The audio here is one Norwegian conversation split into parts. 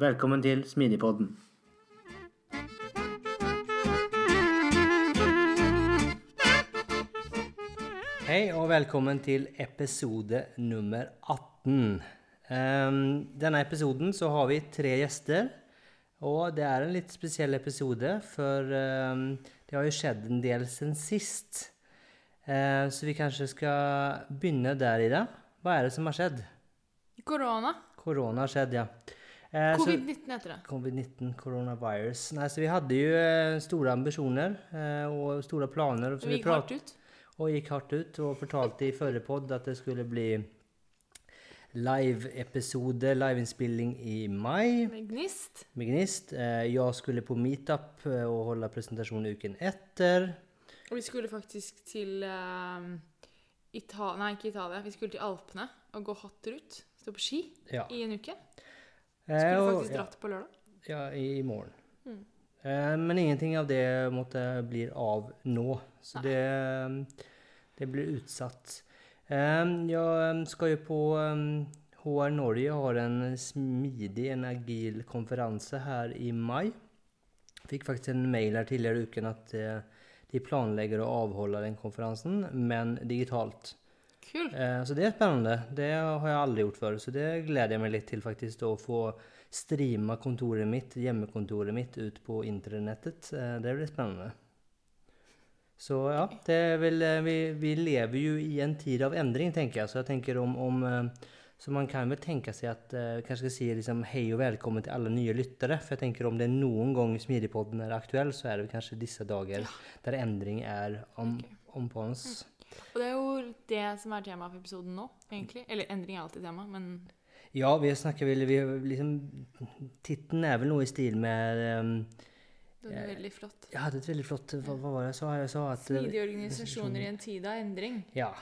Velkommen til Smidigpodden. Hei og velkommen til episode nummer 18. Um, denne episoden så har vi tre gjester. Og det er en litt spesiell episode, for um, det har jo skjedd en del siden sist. Uh, så vi kanskje skal begynne der, Ida. Hva er det som har skjedd? Korona. Korona har skjedd, ja. Eh, Covid-19 heter det. Covid-19, coronavirus. Nei, så vi hadde jo eh, store ambisjoner eh, og store planer. Vi gikk hardt ut. Og gikk hardt ut og fortalte i forrige pod at det skulle bli live-episode, liveinnspilling i mai. Med Gnist. Med Gnist. Jeg skulle på meetup og holde presentasjon uken etter. Og vi skulle faktisk til uh, Ita Nei, ikke Italia. Vi skulle til Alpene og gå hatter ut. Stå på ski ja. i en uke. Skulle du faktisk dratt på lørdag. Ja, i morgen. Mm. Eh, men ingenting av det måtte bli av nå. Så det, det, blir utsatt. Eh, jeg skal jo på HR Norge har en smidig, en agil konferanse her i mai. Fikk faktisk en mail her tidligere i uken at de planlegger å avholde den konferansen, men digitalt. Kul. Eh, så det er spennende. Det har jeg aldri gjort før, så det gleder jeg meg litt til faktisk. Å få streama kontoret mitt, hjemmekontoret mitt ut på internettet. Eh, det blir spennende. Så ja, vel, eh, vi, vi, lever jo i en tid av endring, tenker jeg. Så jeg tenker om, om så man kan vel tenke seg at eh, kanskje skal si liksom, hei og velkommen til alle nye lyttere. For jeg tenker om det noen gang Smidigpodden er aktuell, så er det kanskje disse dager ja. der endring er om, okay. Og det er jo det som er temaet for episoden nå, egentlig. Eller endring er alltid tema, men Ja, vi snakker vel vi, liksom, Titten er vel noe i stil med um, det er veldig flott. Ja, det er veldig flott. Hva, hva var det jeg sa? Jeg sa at, Smidige organisasjoner i en tid av endring. Ja.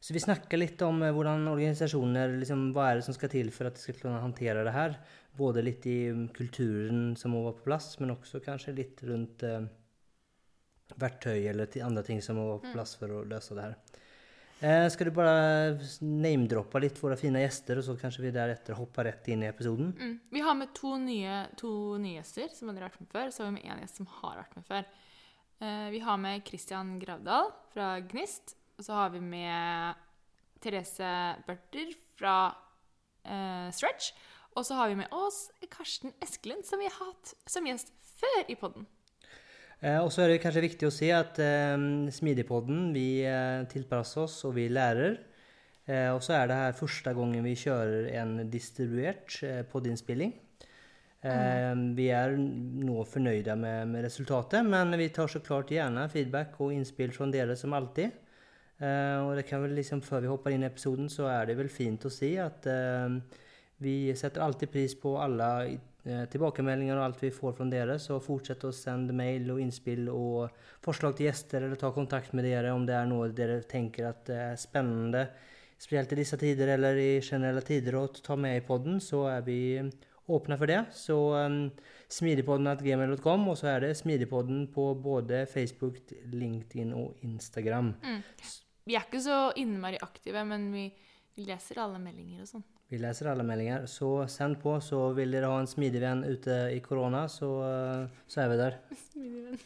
Så vi snakker litt om uh, hvordan organisasjoner liksom, Hva er det som skal til for at de skal kunne håndtere det her? Både litt i kulturen som må være på plass, men også kanskje litt rundt uh, verktøy eller andre ting som må på mm. plass for å løse det her. Eh, skal du name-droppe litt våre fine gjester, og så kanskje vi deretter hopper rett inn i episoden? Mm. Vi har med to nye, to nye gjester som har vært med før. Så har vi med én gjest som har vært med før. Eh, vi har med Christian Gravdal fra Gnist. Og så har vi med Therese Børter fra eh, Stretch. Og så har vi med oss Karsten Eskelund, som vi har hatt som gjest før i podden. Eh, og så er det kanskje viktig å si at eh, Smidigpodden vi eh, tilpasser oss, og vi lærer. Eh, og så er det her første gangen vi kjører en distribuert podinnspilling. Mm. Vi er nå fornøyde med, med, resultatet, men vi tar så klart gjerne feedback og innspill fra dere som alltid. Eh, og det kan vel liksom, før vi hopper inn i episoden, så er det vel fint å si at vi setter alltid pris på alle tilbakemeldinger og alt vi får fra dere, så fortsett å sende mail og innspill og forslag til gjester, eller ta kontakt med dere om det er noe dere tenker at er spennende, spesielt i disse tider eller i generelle tider, å ta med i podden, så er vi åpne for det. Så um, smidigpodden.gmail.com, og så er det Smidigpodden på både Facebook, LinkedIn og Instagram. Mm. Vi er ikke så innmari aktive, men vi leser alle meldinger og sånn. Vi leser alle meldinger. Så send på. Så vil dere ha en smidig venn ute i korona, så, så er vi der. Smidig venn.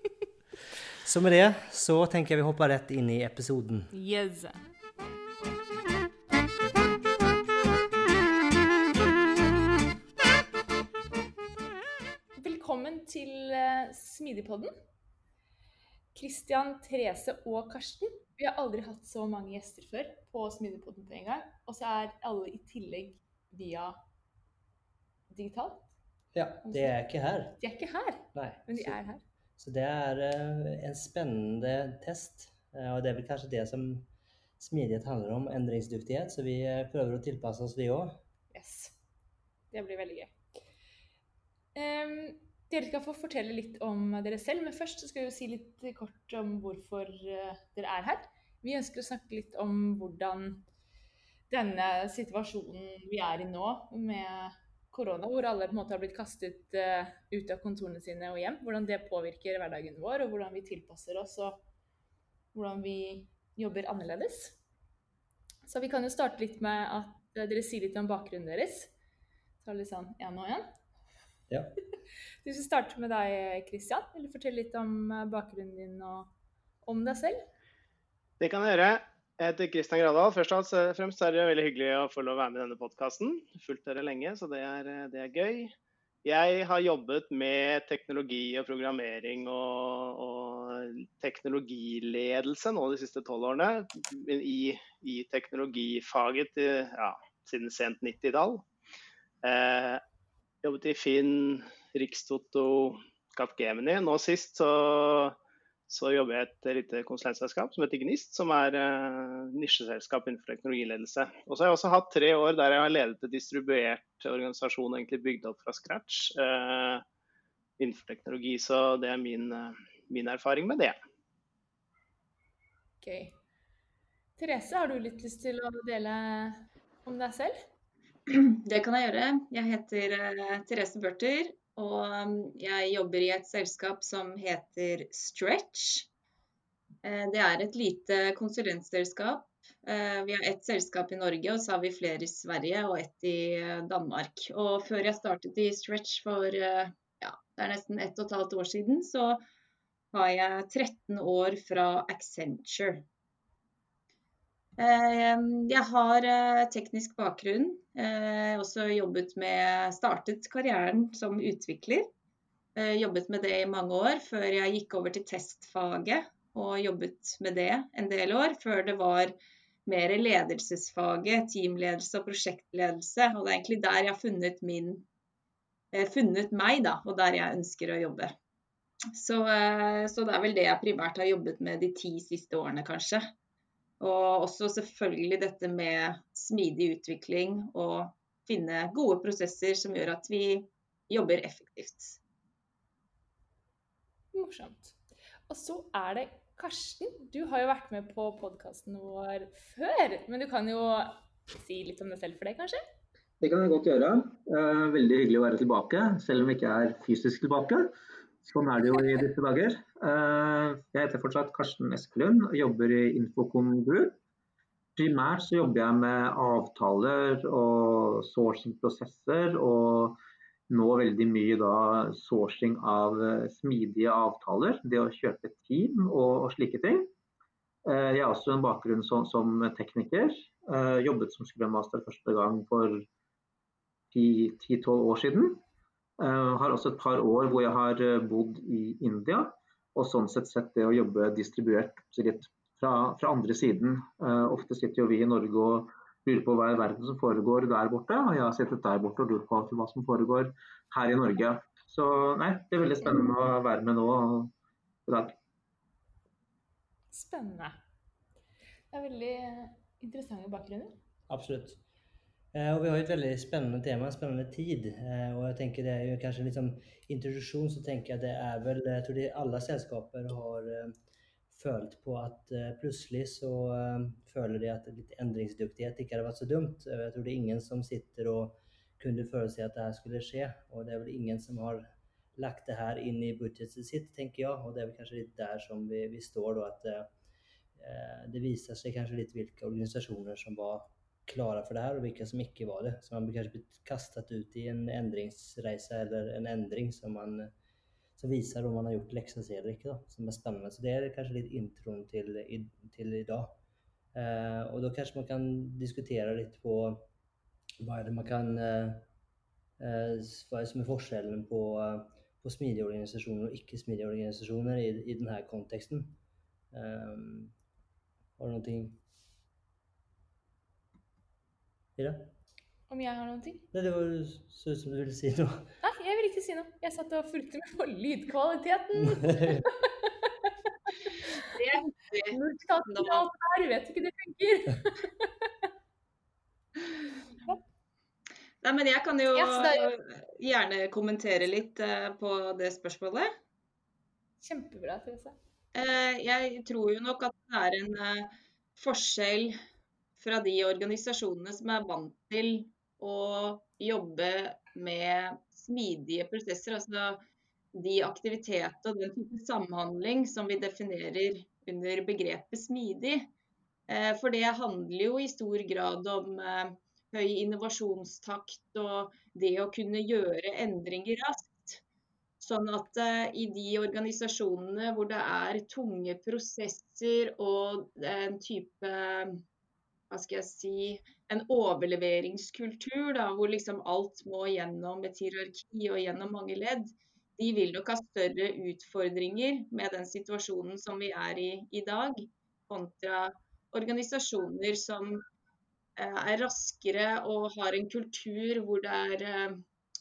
så med det så tenker jeg vi hopper rett inn i episoden. Yes. Velkommen til uh, Smidigpodden. Kristian, Therese og Karsten. Vi har aldri hatt så mange gjester før på Smidigpoden på en gang. Og så er alle i tillegg via digitalt. Ja, de er ikke her. De er ikke her, Nei. men de så, er her. så det er eh, en spennende test. Eh, og det er vel kanskje det som smidighet handler om, endringsdyktighet. Så vi eh, prøver å tilpasse oss, vi òg. Yes. Det blir veldig gøy. Em, dere skal få fortelle litt om dere selv, men først skal vi si litt kort om hvorfor eh, dere er her. Vi ønsker å snakke litt om hvordan denne situasjonen vi er i nå, med korona, hvor alle på en måte har blitt kastet eh, ut av kontorene sine og hjem, hvordan det påvirker hverdagen vår, og hvordan vi tilpasser oss, og hvordan vi jobber annerledes. Så vi kan jo starte litt med at eh, dere sier litt om bakgrunnen deres. Ta litt sånn én og én. Ja. Du skal starte med deg, Kristian. Vil du fortelle litt om eh, bakgrunnen din og om deg selv? Det kan jeg gjøre. Jeg heter Kristian Gradal. Først og fremst er det veldig hyggelig å få lov å være med i denne podkasten. Fulgt dere lenge, så det er, det er, gøy. Jeg har jobbet med teknologi og programmering og, og teknologiledelse nå de siste tolv årene. I, i teknologifaget ja, siden sent 90-tall. Eh, jobbet i Finn, Rikstoto, Capgemini. Nå sist så så jobber jeg i et lite konsulentselskap som heter Gnist, som er uh, nisjeselskap innenfor teknologiledelse. Og så har jeg også hatt tre år der jeg har ledet en distribuert organisasjon egentlig bygd opp fra scratch uh, innenfor teknologi. Så det er min, uh, min erfaring med det. Gøy. Therese, har du litt lyst til å dele om deg selv? Det kan jeg gjøre. Jeg heter Therese Børter og um, jeg jobber i et selskap som heter Stretch. Eh, det er et lite konsulentselskap. Eh, vi har ett selskap i Norge, og så har vi flere i Sverige og ett i eh, Danmark. Og før jeg startet i Stretch for ja, det er nesten ett og et halvt år siden, så har jeg 13 år fra Accenture. Jeg har teknisk bakgrunn. Jeg har også jobbet med Startet karrieren som utvikler. Jobbet med det i mange år før jeg gikk over til testfaget og jobbet med det en del år. Før det var mer ledelsesfaget, teamledelse og prosjektledelse. Og det er egentlig der jeg har funnet, min, funnet meg, da, og der jeg ønsker å jobbe. Så, så det er vel det jeg primært har jobbet med de ti siste årene, kanskje. Og også selvfølgelig dette med smidig utvikling og finne gode prosesser som gjør at vi jobber effektivt. Morsomt. Og så er det Karsten. Du har jo vært med på podkasten vår før, men du kan jo si litt om deg selv for det, kanskje? Det kan jeg godt gjøre. Eh, veldig hyggelig å være tilbake, selv om jeg ikke er fysisk tilbake. Sånn er det jo i disse dager. Eh, jeg heter fortsatt Karsten Eskelund og jobber i Infocom Group. Primært så jobber jeg med avtaler og sourcing-prosesser, og nå veldig mye da sourcing av eh, smidige avtaler. Det å kjøpe team og, og slike ting. Eh, jeg har også en bakgrunn som, som tekniker. Jobbet som scrummaster første gang for 10-12 år siden. Uh, har også et par år hvor jeg har eh, bodd i India, og sånn sett sett det å jobbe distribuert litt fra, fra andre siden. Uh, ofte sitter jo vi i Norge og lurer på hva i verden som foregår der borte, og jeg har sittet der borte og lurt på hva som foregår her i Norge. Så nei, det er veldig spennende å være med nå i dag. Spennende. Det er veldig interessante bakgrunner. Absolutt. Eh, og vi har et veldig spennende tema, spennende tid. Eh, og jeg tenker det er jo kanskje litt som introduksjon, så tenker jeg det er vel Jeg tror det alle selskaper har eh, følt på at plutselig så føler de at litt endringsdyktighet ikke hadde vært så dumt. Jeg tror det er ingen som sitter og kunne forutse at det her skulle skje. Og det er vel ingen som har lagt det her inn i budsjettet sitt, tenker jeg. Og det er vel kanskje litt der som vi, vi står, da, at det viser seg kanskje litt hvilke organisasjoner som var klare for det her, og hvilke som ikke var det. Så man blir kanskje kastet ut i en endringsreise eller en endring som, man, som viser om man har gjort leksa eller ikke. Da, som er spennende. Så det er kanskje litt introen til, til i dag. Eh, og da kanskje man kan diskutere litt på hva er det man kan eh, Hva er det som er forskjellen på på smidige organisasjoner og ikke smidige organisasjoner i, i denne konteksten. Eh, har du noe Ira? Om jeg har noen ting? Nei, det var så ut som du ville si noe. Nei, jeg vil ikke si noe. Jeg satt og fulgte med på lydkvaliteten. Det er. Multitasking vet ikke det funker. Nei, men jeg kan jo er gjerne kommentere litt eh, på det spørsmålet. Kjempebra, Therese. Eh, Jeg tror jo nok at det er en eh, forskjell fra de organisasjonene som er vant til å jobbe med smidige prosesser, altså de aktiviteter og den type samhandling som vi definerer under begrepet smidig. Eh, For det handler jo i stor grad om eh, høy innovasjonstakt og det å kunne gjøre endringer raskt. Sånn at eh, i de organisasjonene hvor det er tunge prosesser og en type hva skal jeg si, en overleveringskultur, da, hvor liksom alt må gjennom et hierarki og gjennom mange ledd, de vil nok ha større utfordringer med den situasjonen som vi er i i dag, kontra organisasjoner som eh, er raskere og har en kultur hvor det er eh,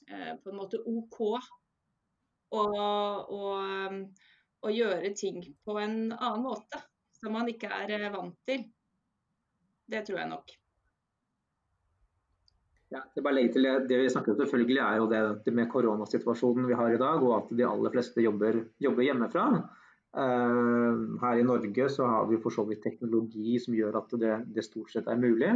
eh, på en måte OK å, å, um, å gjøre ting på en annen måte, som man ikke er eh, vant til. Det tror jeg nok. Ja, det, bare til det, det vi snakker om selvfølgelig er jo det, med koronasituasjonen vi har i dag, og at de aller fleste jobber, jobber hjemmefra. Uh, her i Norge så har vi for så vidt teknologi som gjør at det, det, stort sett er mulig.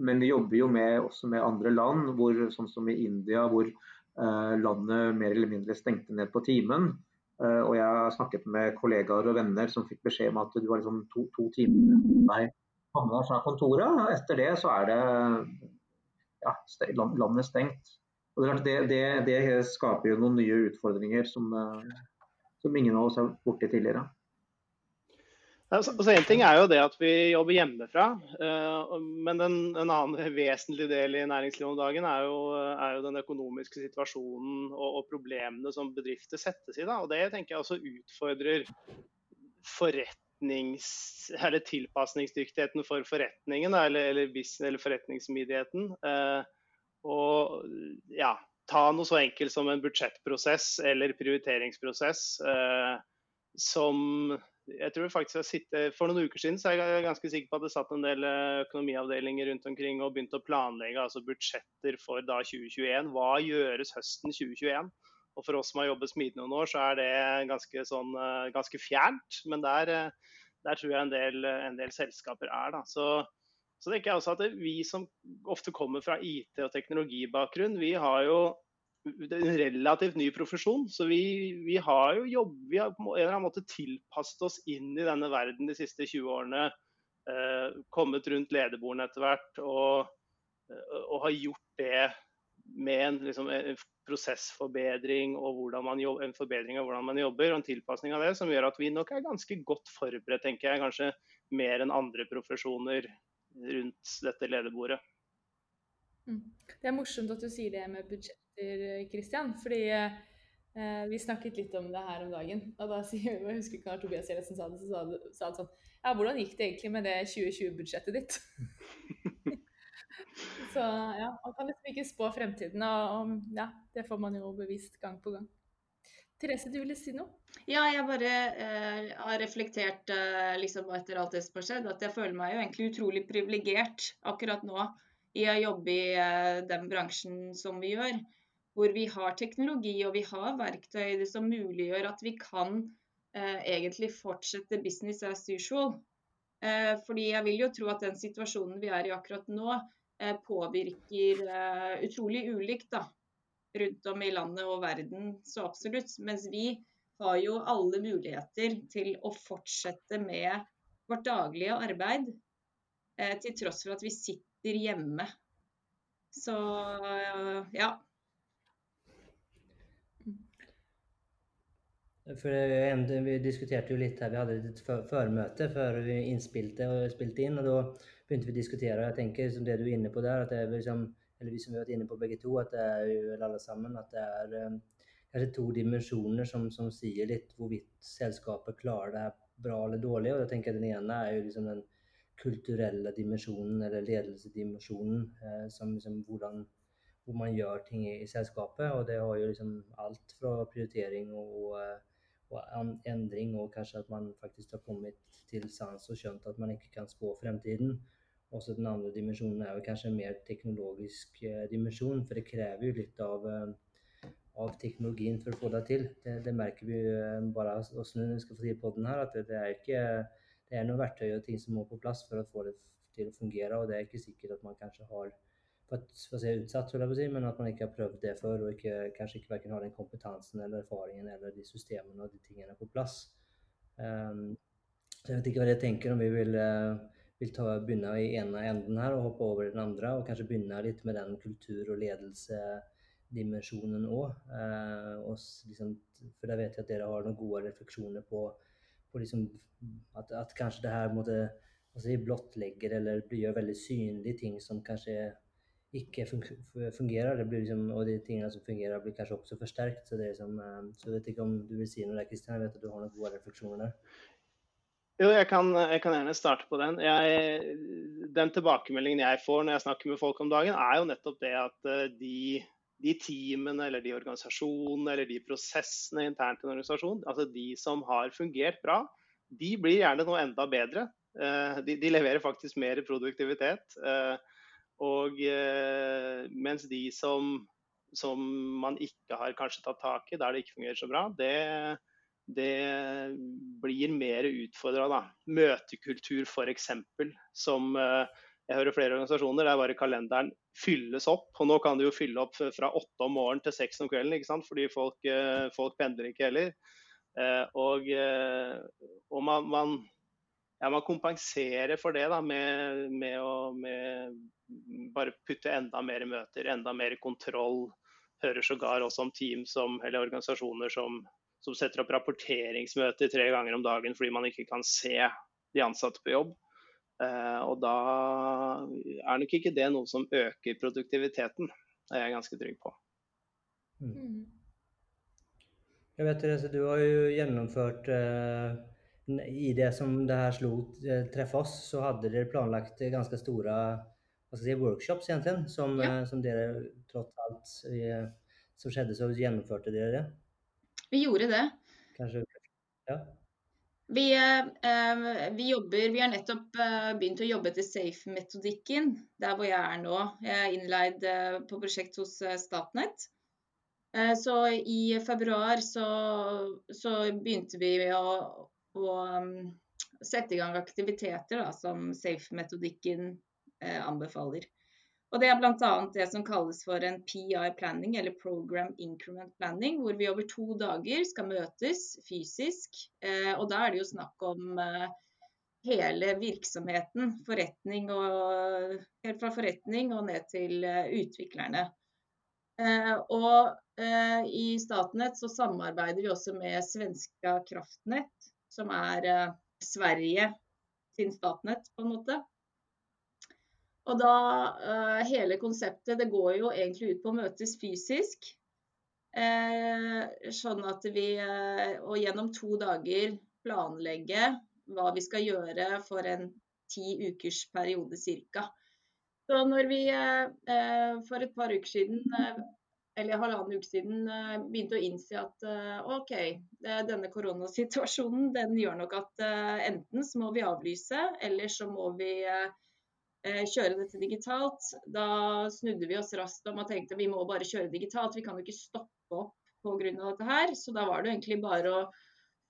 Men vi jobber jo med, også med andre land, hvor, sånn som i India, hvor uh, landet mer eller mindre stengte ned på timen. Uh, og jeg har snakket med kollegaer og venner som fikk beskjed om at du var liksom to, to timer nei, deg fra kontoret. Etter det så er det ja, landet stengt. Og det, det, det, skaper jo noen nye utfordringer som, som ingen av oss har borti tidligere. Altså, en ting er jo det at vi jobber hjemmefra, men en, en annen vesentlig del i næringslivet om dagen er jo, er jo den økonomiske situasjonen og, og, problemene som bedrifter settes i. Da. Og Det tenker jeg også utfordrer forretnings, eller tilpasningsdyktigheten for forretningen, eller, eller, business, eller forretningssmidigheten. og ja, ta noe så enkelt som en budsjettprosess eller prioriteringsprosess eh, som jeg tror faktisk jeg sitter, For noen uker siden så er jeg ganske sikker på at det satt en del økonomiavdelinger rundt omkring og begynte å planlegge altså budsjetter for da 2021. Hva gjøres høsten 2021? Og For oss som har jobbet smidig noen år, så er det ganske, sånn, ganske fjernt. Men der, der, tror jeg en del, en del selskaper er. da. Så så tenker jeg også at Vi som ofte kommer fra IT- og teknologibakgrunn, vi har jo en relativt ny profesjon. Så vi, vi har jo jobb, vi har på en eller annen måte tilpasset oss inn i denne verden de siste 20 årene. Eh, kommet rundt lederbordene etter hvert og, og, har gjort det med en, liksom, en prosessforbedring og jobber, en forbedring av hvordan man jobber og en tilpasning av det, som gjør at vi nok er ganske godt forberedt, tenker jeg. Kanskje mer enn andre profesjoner rundt dette lederbordet. Mm. Det er morsomt at du sier det med budsjetter, Kristian. Fordi eh, vi snakket litt om det her om dagen. Og da sier jeg husker ikke når Tobias Gjellesten sa det, så sa, det, sa det sånn Ja, hvordan gikk det egentlig med det 2020-budsjettet ditt? så ja, man kan liksom ikke spå fremtiden. Og, ja, det får man jo bevist gang på gang. Therese, du ville si noe? Ja, jeg bare eh, har reflektert eh, liksom etter alt det som har skjedd, at jeg føler meg jo egentlig utrolig privilegert akkurat nå i å jobbe i eh, den bransjen som vi gjør. Hvor vi har teknologi og vi har verktøy som muliggjør at vi kan eh, egentlig fortsette business as usual. Eh, fordi jeg vil jo tro at den situasjonen vi er i akkurat nå, påvirker utrolig ulikt. da rundt om i landet og verden, så absolutt. Mens vi har jo alle muligheter til å fortsette med vårt daglige arbeid, eh, til tross for at vi sitter hjemme. Så ja. For Vi diskuterte jo litt her, vi hadde et førmøte før vi innspilte og spilte inn. og Da begynte vi å diskutere. jeg tenker som det du er inne på der, at det er liksom eller vi som har vært inne på begge to, at det er jo alle sammen at det er um, kanskje to dimensjoner som, som sier litt hvorvidt selskapet klarer det her bra eller dårlig. og jeg tenker Den ene er jo liksom den kulturelle dimensjonen eller ledelsesdimensjonen. Eh, som liksom hvordan, hvor man gjør ting i, i, selskapet. Og det har jo liksom alt fra prioritering og, og, endring, og kanskje at man faktisk har kommet til sans og skjønt at man ikke kan spå fremtiden. Også den andre dimensjonen er jo kanskje en mer teknologisk eh, dimensjon, for det krever jo litt av eh, av teknologien for å få det til. Det, det merker vi eh, bare hvordan vi skal få tid på den her, at det, det, er ikke det er noen verktøy og ting som må på plass for å få det til å fungere. Og det er ikke sikkert at man kanskje har fått si, utsatt, si, men at man ikke har prøvd det før, og ikke, kanskje ikke verken har den kompetansen eller erfaringen eller de systemene og de tingene på plass. Um, så jeg vet ikke hva jeg tenker om vi vil, uh, vil ta, begynne i ene enden her og hoppe over i den andre, og kanskje begynne litt med den kultur og ledelsedimensjonen òg. Eh, liksom, for da vet jeg at dere har noen gode refleksjoner på, på liksom, at, at, kanskje det her måtte altså, blottlegger eller gjør veldig synlige ting som kanskje ikke fungerer. Det blir liksom, og de tingene som fungerer, blir kanskje også forsterkt. Så, det er liksom, eh, så jeg vet ikke om du vil si noe der, Kristian. Jeg vet at du har noen gode refleksjoner der. Jo, jeg kan, jeg kan, gjerne starte på den. Jeg, den tilbakemeldingen jeg får når jeg snakker med folk om dagen, er jo nettopp det at eh, de de teamene eller de organisasjonene eller de prosessene internt i en organisasjon, altså de som har fungert bra, de blir gjerne noe enda bedre. Eh, de, de leverer faktisk mer produktivitet. Eh, og mens de som, som, man ikke har kanskje tatt tak i, der det ikke fungerer så bra, det, det blir mer utfordra. Møtekultur f.eks. som jeg hører flere organisasjoner der bare kalenderen fylles opp. Og nå kan du jo fylle opp fra åtte om morgenen til seks om kvelden, ikke sant? fordi folk, eh, folk pendler ikke heller. Eh, og, eh, og man, man, ja, man, kompenserer for det da, med, med å med bare putte enda mer møter, enda mer kontroll. Hører sågar også om team som, eller organisasjoner som, som setter opp rapporteringsmøter tre ganger om dagen fordi man ikke kan se de ansatte på jobb. Eh, og da er nok ikke det noe som øker produktiviteten, det er jeg ganske trygg på. Mm. mm. Jeg vet Therese, Du har jo gjennomført eh, I det som det her slo eh, treffe oss, så hadde dere planlagt ganske store si, workshops, egentlig, som, ja. som dere tross alt som skjedde, så gjennomførte dere det? Vi gjorde det. Kanskje, ja. Vi, eh, vi, jobber, vi har nettopp eh, begynt å jobbe etter SAFE-metodikken der hvor jeg er nå. Jeg er innleid eh, på prosjekt hos Statnett. Så i februar så, så begynte vi å, å, sette i gang aktiviteter da, som SAFE-metodikken anbefaler. Og Det er bl.a. det som kalles for en PI planning, eller Program Increment Planning, hvor vi over to dager skal møtes fysisk. Eh, og Da er det jo snakk om eh, hele virksomheten, forretning og, helt fra forretning og ned til eh, utviklerne. Og i Statnett så samarbeider vi også med svenska Kraftnett, som er Sverige sin Statnett, på en måte. Og da uh, Hele konseptet det går jo egentlig ut på å møtes fysisk. Eh, sånn at vi uh, Og gjennom to dager planlegge hva vi skal gjøre for en ti ukers periode ca. Så når vi uh, for et par uker siden eller halvannen uke siden begynte å innse at OK, denne koronasituasjonen den gjør nok at enten så må vi avlyse, eller så må vi kjøre dette digitalt. Da snudde vi oss raskt om og tenkte vi må bare kjøre digitalt. Vi kan jo ikke stoppe opp pga. dette her. Så da var det egentlig bare å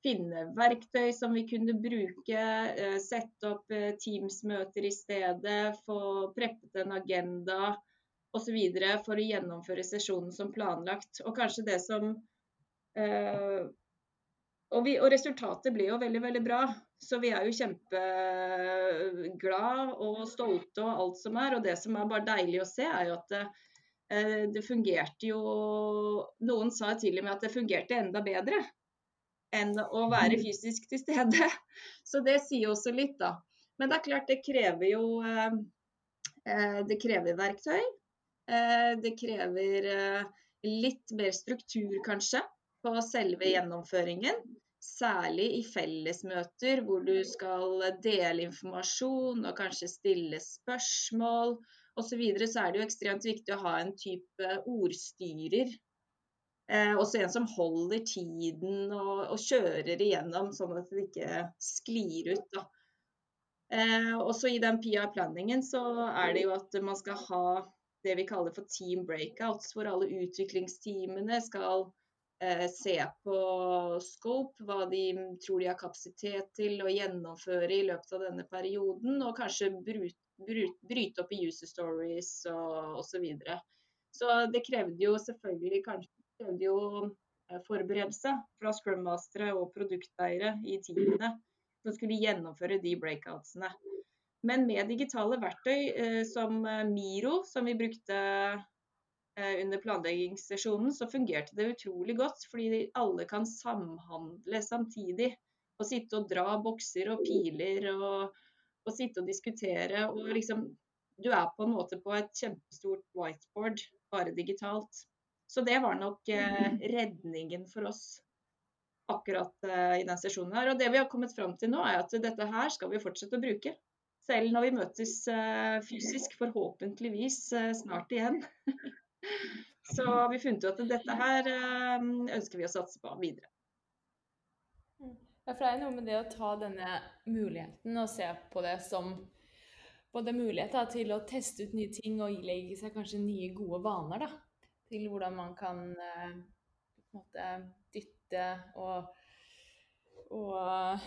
finne verktøy som vi kunne bruke, eh, sette opp eh, Teams-møter i stedet, få preppet en agenda osv. for å gjennomføre sesjonen som planlagt. Og kanskje det som og, vi, og, resultatet ble jo veldig, veldig bra. Så vi er jo kjempeglad og stolte og alt som er. Og det som er bare deilig å se, er jo at det, eh, det fungerte jo Noen sa til og med at det fungerte enda bedre enn å være mm. fysisk til stede. Så det sier også litt, da. Men det er klart, det krever jo eh, eh, Det krever verktøy. Det krever litt mer struktur, kanskje, på selve gjennomføringen. Særlig i fellesmøter hvor du skal dele informasjon og kanskje stille spørsmål osv. Så, videre, så er det jo ekstremt viktig å ha en type ordstyrer. Eh, også en som holder tiden og, og, kjører igjennom, sånn at det ikke sklir ut. Da. Eh, også i den PR-planningen så er det jo at man skal ha det vi kaller for team breakouts, hvor alle utviklingsteamene skal se på scope, hva de tror de har kapasitet til å gjennomføre i løpet av denne perioden, og kanskje bryte, bryte opp i user stories og osv. Så, videre. så det krevde jo selvfølgelig kanskje krevde jo eh, forberedelse fra scrum-mastere og produkteiere i teamene som skulle gjennomføre de breakoutsene. Men med digitale verktøy eh, som Miro, som vi brukte Eh, under planleggingssesjonen, så fungerte det utrolig godt. Fordi alle kan samhandle samtidig. Og sitte og dra bokser og piler og, og sitte og diskutere. Og liksom Du er på en måte på et kjempestort whiteboard, bare digitalt. Så det var nok eh, redningen for oss akkurat eh, i den sesjonen her. Og det vi har kommet fram til nå, er at dette her skal vi fortsette å bruke. Selv når vi møtes eh, fysisk, forhåpentligvis eh, snart igjen. Så vi funnet ut at dette her eh, ønsker vi å satse på videre. Mm. Ja, for det er noe med det å ta denne muligheten og se på det som både muligheter til å teste ut nye ting og ilegge seg kanskje nye, gode vaner. da, Til hvordan man kan eh, på en måte dytte og, og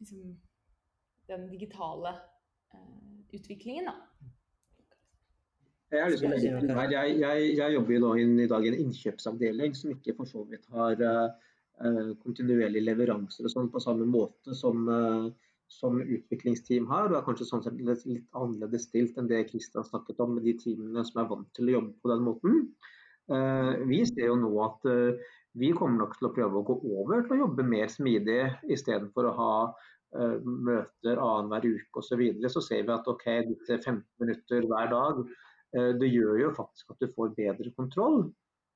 liksom den digitale uh, utviklingen, da. Jeg, jeg, jeg, jeg, jobber jo i dag i en innkjøpsavdeling som ikke for så vidt har uh, kontinuerlige leveranser og sånn på samme måte som, uh, som utviklingsteam har. og er kanskje sånn sett litt, litt annerledes stilt enn det Kristian snakket om, med de teamene som er vant til å jobbe på den måten. Uh, vi ser jo nå at vi kommer nok til å prøve å gå over til å jobbe mer smidig istedenfor å ha møter annenhver uke osv. Så, videre. så ser vi at ok, 15 minutter hver dag det gjør jo faktisk at du får bedre kontroll.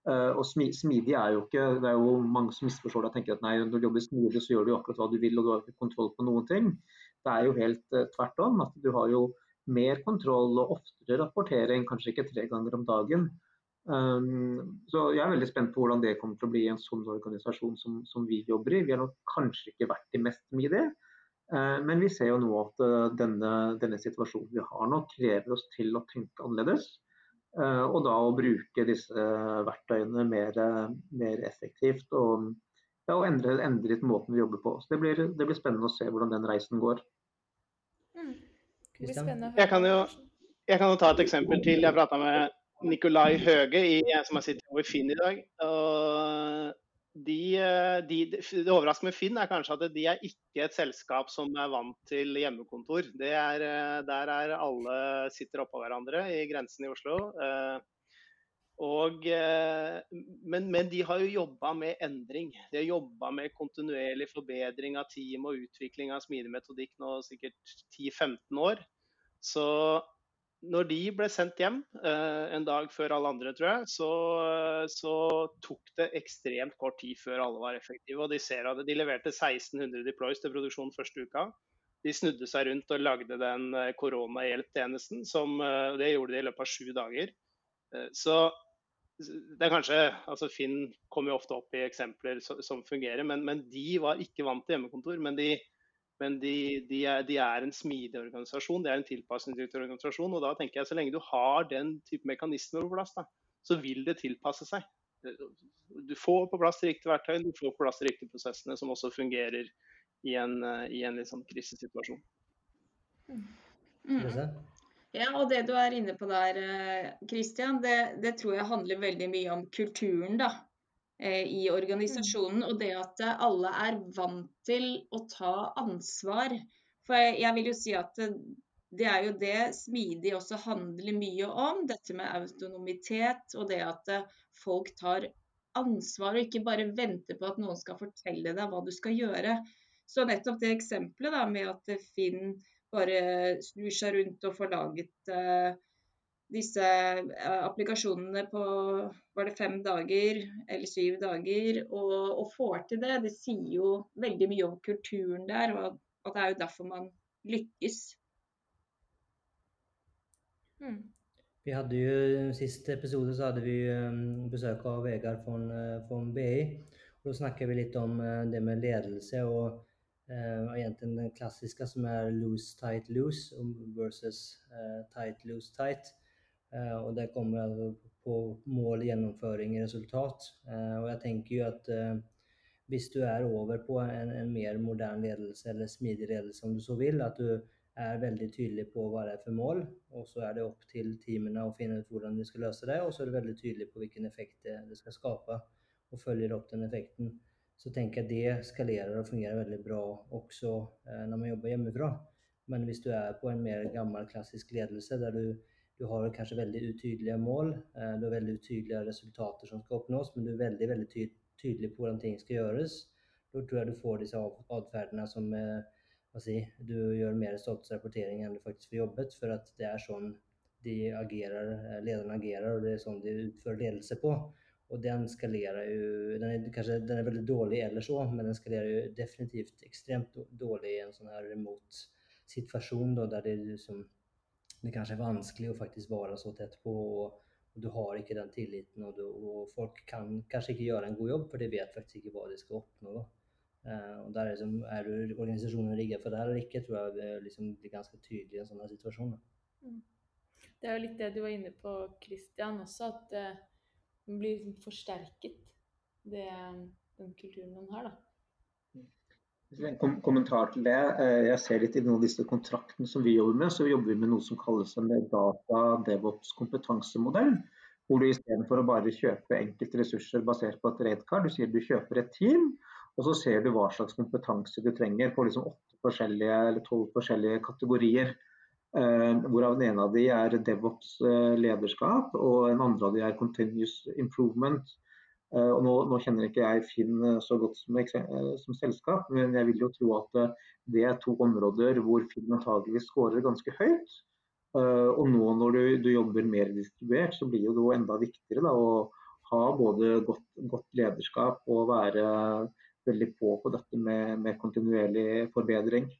Eh, og smidig er jo ikke Det er jo mange som misforstår det og tenker at nei, når du jobber smidig, så gjør du akkurat hva du vil og du har ikke kontroll på noen ting. Det er jo helt uh, tvert om. at Du har jo mer kontroll og oftere rapportering, kanskje ikke tre ganger om dagen. Um, så jeg er veldig spent på hvordan det kommer til å bli i en sånn organisasjon som, som vi jobber i. Vi har nok kanskje ikke vært de mest smidige. Eh, men vi ser jo nå at eh, denne, denne, situasjonen vi har nå, krever oss til å tenke annerledes. Eh, og da å bruke disse verktøyene mer, mer effektivt og, ja, og endre, endre litt måten vi jobber på. Så det blir, det blir, spennende å se hvordan den reisen går. Mm. Jeg, kan jo, jeg kan jo ta et eksempel til. Jeg prata med Nikolai Høge, i, som har sittet over Finn i dag. Og de, eh, de, det overraskende med Finn er kanskje at de er ikke et selskap som er vant til hjemmekontor. Er, eh, der er alle sitter oppå hverandre i grensen i Oslo. Eh, og, men, men, de har jo jobba med endring. De har jobba med kontinuerlig forbedring av team og utvikling av smidig metodikk nå sikkert 10-15 år. Så når de ble sendt hjem eh, en dag før alle andre, tror jeg, så, så, tok det ekstremt kort tid før alle var effektive. og De ser at de leverte 1600 deploys til produksjon første uka. De snudde seg rundt og lagde den eh, koronahjelptjenesten. som eh, Det gjorde de i løpet av sju dager. Eh, så det er kanskje, altså Finn kommer jo ofte opp i eksempler som fungerer, men, men, de var ikke vant til hjemmekontor. Men de, men de, de, er, de, er, en smidig organisasjon, det er en tilpasningsdyktig organisasjon. og da tenker jeg Så lenge du har den type mekanismer på plass, da, så vil det tilpasse seg. Du får på plass de riktige verktøyene, du får på plass de riktige prosessene som også fungerer i en, i en liksom krisesituasjon. Mm. Mm. Ja, og det du er inne på der, Kristian, det, det tror jeg handler veldig mye om kulturen. da. Eh, i organisasjonen. Og det at alle er vant til å ta ansvar. For jeg vil jo si at det er jo det smidig også handler mye om. Dette med autonomitet og det at folk tar ansvar og ikke bare venter på at noen skal fortelle deg hva du skal gjøre. Så nettopp det eksempelet da, med at Finn bare snur seg rundt og får laget disse eh, applikasjonene på var det fem dager eller syv dager, og, og, får til det, det sier jo veldig mye om kulturen der, og at det er jo derfor man lykkes. Mm. Vi hadde jo Sist episode så hadde vi um, besøk av Vegard von BI. og Da snakker vi litt om det med ledelse og uh, egentlig den klassiske som er loose, tight, loose versus uh, tight, loose, tight. Eh, og det kommer altså på mål, gjennomføring, resultat. Eh, og jeg tenker jo at eh, hvis du er over på en, en, mer moderne ledelse, eller smidig ledelse om du så vil, at du er veldig tydelig på hva det er for mål, og så er det opp til teamene å finne ut hvordan de skal løse det, og så er du veldig tydelig på hvilken effekt det, det skal skape, og følger opp den effekten. Så tenker jeg det skalerer og fungerer veldig bra også eh, når man jobber hjemmefra. Men hvis du er på en mer gammel, klassisk ledelse der du du har kanskje veldig utydelige mål, eh, du har veldig utydelige resultater som skal oppnås, men du er veldig veldig ty tydelig på hvordan ting skal gjøres. Da tror jeg du får disse atferdene som eh, si, du gjør mer statusrapportering enn du faktisk får jobbet, for at det er sånn de agerer, eh, lederne agerer, og det er sånn de utfører ledelse på. Og den skalerer jo den er, kanskje, den er veldig dårlig ellers òg, men den skalerer jo definitivt ekstremt dårlig i en sånn her remote situasjon da, der det liksom det kanskje er vanskelig å faktisk være så tett på. og, Du har ikke den tilliten, og, du, og, folk kan kanskje ikke gjøre en god jobb, for de vet faktisk ikke hva de skal oppnå. Uh, og der er, liksom, er du organisasjonen rigget for det eller ikke, tror jeg det liksom blir ganske tydelig i en sånn situasjon. Mm. Det er jo litt det du var inne på, Christian, også, at uh, den blir liksom forsterket, det, den kulturen man har. da. En kommentar til det. Eh, jeg ser litt i noen av disse kontraktene som vi jobber med, så jobber vi med noe som kalles en data DevOps kompetansemodell. Hvor du istedenfor å bare kjøpe enkelte ressurser basert på et rate du sier du kjøper et team, og så ser du hva slags kompetanse du trenger på liksom åtte forskjellige eller tolv forskjellige kategorier. Uh, hvorav den ene av de er DevOps uh, lederskap, og en andre av de er Continuous Improvement. Eh, og nå, nå, kjenner ikke jeg Finn eh, så godt som, eh, som, selskap, men jeg vil jo tro at det er to områder hvor Finn antageligvis skårer ganske høyt. Og nå når du, du, jobber mer distribuert, så blir det jo enda viktigere da, å ha både godt, godt, lederskap og være veldig på på dette med, med kontinuerlig forbedring.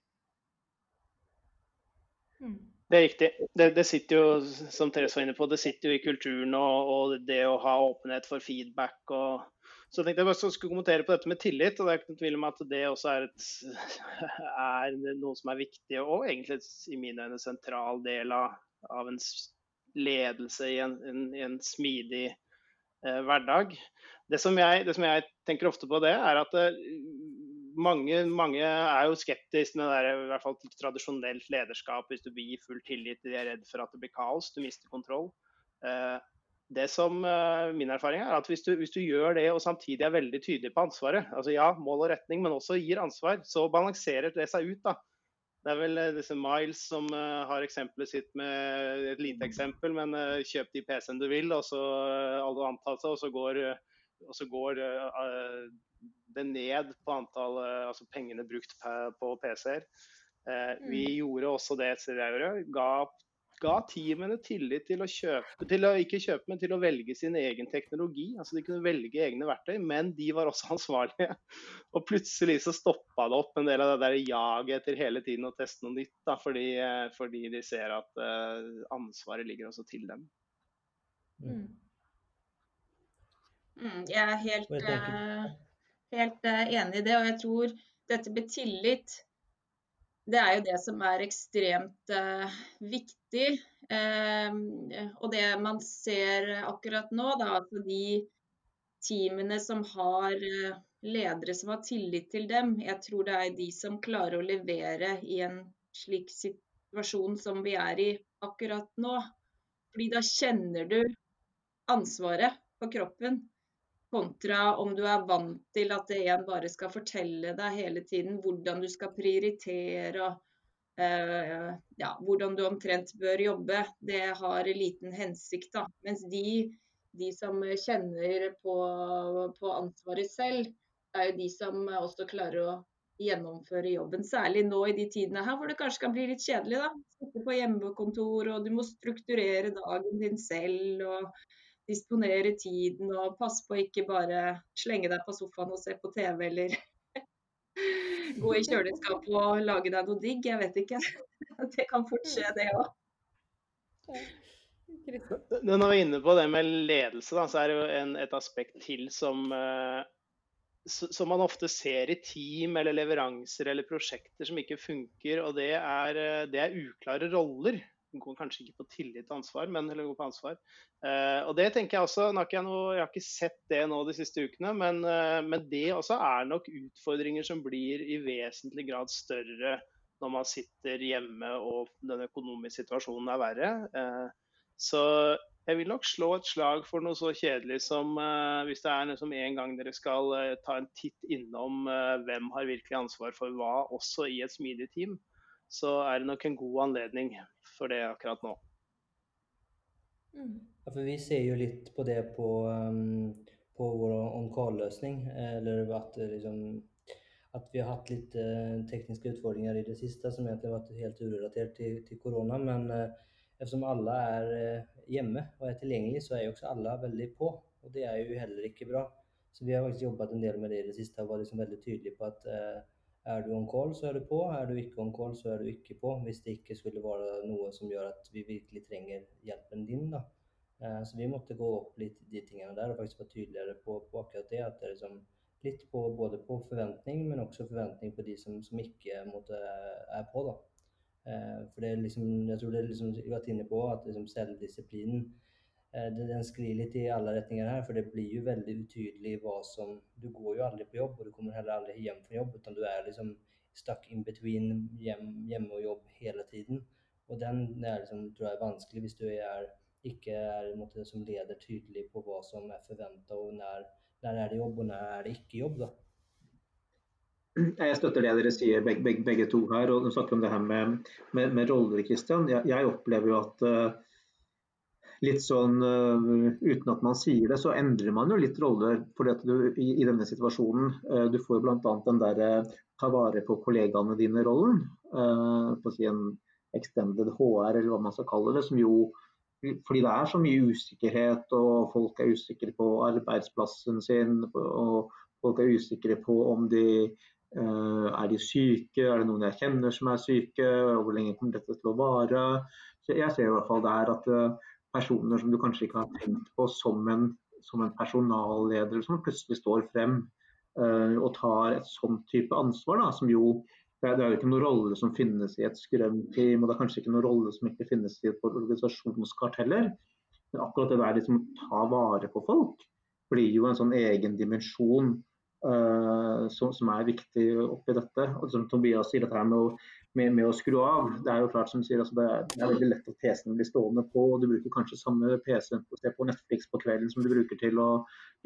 Mm. Det er riktig. Det, det, sitter jo, som Therese var inne på, det sitter jo i kulturen og, og det å ha åpenhet for feedback. og så tenkte jeg bare skulle kommentere på dette med tillit. og Det er ikke noen tvil om at det også er, et, er, noe som er viktig og egentlig i mine øyne sentral del av, av en ledelse i en, en, en smidig eh, hverdag. Det som, jeg, det som, jeg, tenker ofte på det, er at eh, mange, mange, er jo skeptiske med det i hvert fall til tradisjonelt lederskap. Hvis du blir full tillit, de er redd for at det blir kaos, du mister kontroll. Eh, det som uh, Min erfaring er at hvis du, hvis du, gjør det og samtidig er veldig tydelig på ansvaret, altså ja, mål og retning, men også gir ansvar, så balanserer det seg ut. da. Det er vel uh, disse Miles som har eksempelet sitt med et lite eksempel, men kjøp de PC-en du vil, og så alle antar og så går, og så går det ned på antall altså pengene brukt på PC-er. Eh, vi mm. gjorde også det CDA-året. Ga, ga teamene tillit til å kjøpe, til å ikke kjøpe, men til å velge sin egen teknologi. Altså De kunne velge egne verktøy, men de var også ansvarlige. Og plutselig så stoppa det opp en del av det der jaget etter hele tiden å teste noe nytt. Da, fordi, eh, fordi de ser at ansvaret ligger også til dem. Mm. Mm, jeg er helt, uh, helt uh, enig i det. Og jeg tror dette med tillit, det er jo det som er ekstremt uh, viktig. og det man ser akkurat nå, da, at de teamene som har ledere som har tillit til dem, jeg tror det er de som klarer å levere i en slik situasjon som vi er i akkurat nå. Fordi da kjenner du ansvaret på kroppen. Kontra om du er vant til at en bare skal fortelle deg hele tiden hvordan du skal prioritere og uh, ja, hvordan du omtrent bør jobbe. Det har liten hensikt. da. Mens de, de som kjenner på, på, ansvaret selv, er jo de som også klarer å gjennomføre jobben. Særlig nå i de tidene her hvor det kanskje kan bli litt kjedelig. da. Sitte på hjemmekontor, og du må strukturere dagen din selv. og disponere tiden og passe på å ikke bare slenge deg på sofaen og se på TV eller gå i kjøleskapet og lage deg noe digg. Jeg vet ikke. Det kan fort skje, det òg. Når vi er inne på det med ledelse, da, så er det jo en, et aspekt til som, uh, som man ofte ser i team eller leveranser eller prosjekter som ikke funker. Og det er, uh, det er uklare roller. Den går kanskje ikke på tillit og ansvar, men heller går på ansvar. Uh, og det tenker Jeg også, jeg, noe, jeg, har ikke sett det nå de siste ukene, men, uh, men, det også er nok utfordringer som blir i vesentlig grad større når man sitter hjemme og den økonomiske situasjonen er verre. Uh, så jeg vil nok slå et slag for noe så kjedelig som hvis det er liksom en gang dere skal ta en titt innom hvem har virkelig ansvar for hva, også i et smidig team så er det nok en god anledning for det akkurat nå. Mm. Ja, for vi ser jo litt på det på, um, på vår on-call-løsning. Eller at, liksom, at, vi har hatt litt uh, tekniske utfordringer i det siste som egentlig har vært helt urelatert til, til korona. Men uh, eftersom alle er uh, hjemme og er tilgjengelige, så er jo også alle veldig på. Og det er jo heller ikke bra. Så vi har faktisk jobbet en del med det i det siste og var liksom veldig tydelige på at er du on call, så er du på. Er du ikke on call, så er du ikke på. Hvis det ikke skulle være noe som gjør at vi virkelig trenger hjelpen din. da. Eh, så vi måtte gå opp litt de tingene der og faktisk være tydeligere på, på akkurat det. At det er liksom litt på, både på forventning, men også forventning på de som, som ikke måtte, er på. da. Eh, for det er liksom, jeg tror det er liksom, vi har vært inne på at liksom selvdisiplinen den sklir litt i alle retninger her, for det blir jo veldig utydelig hva som Du går jo aldri på jobb, og du kommer heller aldri hjem fra jobb, utan du er liksom stuck in between hjem, hjemme og jobb hele tiden. Og den er liksom, tror jeg er vanskelig hvis du er, ikke er måte, som leder tydelig på hva som er forventa, og når, når, er det jobb, og når er det ikke jobb. da. Jeg støtter det dere sier begge, begge, begge to her. og Du snakker om det her med, med, med roller, Kristian. Jeg, jeg, opplever jo at uh, litt sånn uh, uten at man sier det, så endrer man jo litt roller for du, i, i, denne situasjonen. Uh, du får bl.a. den derre ta vare på kollegaene dine-rollen. Uh, på å si en extended HR, eller hva man skal kalle det. som jo fordi det er så mye usikkerhet, og folk er usikre på arbeidsplassen sin. Og folk er usikre på om de er de syke, er det noen jeg kjenner som er syke, og hvor lenge kommer dette til å vare. Så jeg ser i hvert fall der at personer som du kanskje ikke har tenkt på som en, som en personalleder, som plutselig står frem uh, og tar et sånt type ansvar. Da, som jo det er, det er jo ikke noen rolle som finnes i et scrum-team, og det er kanskje ikke noen rolle som ikke finnes i et organisasjonskart heller. Men akkurat det der liksom å ta vare på folk blir jo en sånn egen dimensjon uh, som, som, er viktig oppi dette. Og som Tobias sier, dette her med å med, med, å skru av. Det er jo klart som sier, altså det, er, det, er, veldig lett at PC-en blir stående på. og Du bruker kanskje samme PC se på Netflix på kvelden som du bruker til å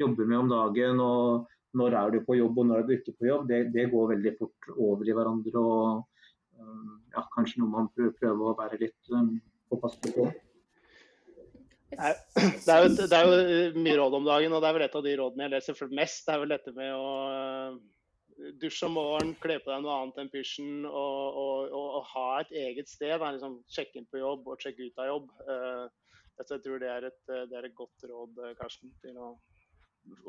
jobbe med om dagen. og Når er du på jobb og når er du ikke på jobb, det, det går veldig fort over i hverandre. og um, ja, Kanskje noe man prøver, prøver å være litt um, på. Det er, jo, det er, jo, mye råd om dagen, og det er vel et av de rådene jeg leser mest. Det er vel dette med å dusj om morgenen, kle på deg noe annet enn pysjen og, og, og, og, ha et eget sted. Liksom, sjekke inn på jobb og sjekke ut av jobb. Uh, jeg tror det er, et, det er, et, godt råd, eh, Karsten, til å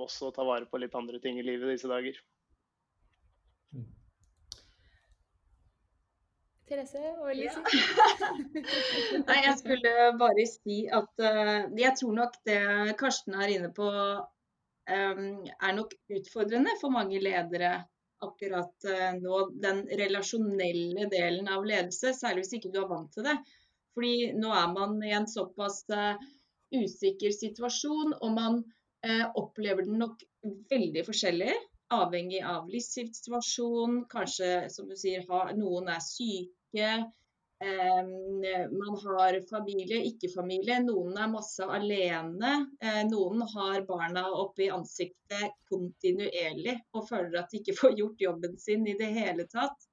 også ta vare på litt andre ting i livet disse dager. Mm. Therese og Elise? Ja. Nei, jeg skulle bare si at uh, jeg tror nok det Karsten er inne på, um, er nok utfordrende for mange ledere akkurat eh, nå den relasjonelle delen av ledelse, særlig hvis ikke du er vant til det. Fordi nå er man i en såpass uh, usikker situasjon, og man uh, opplever den nok veldig forskjellig. Avhengig av livssituasjon, kanskje som du sier, noen er syke, man har familie, ikke familie. Noen er masse alene. Eh, noen har barna oppe i ansiktet kontinuerlig og føler at de ikke får gjort jobben sin i det hele tatt.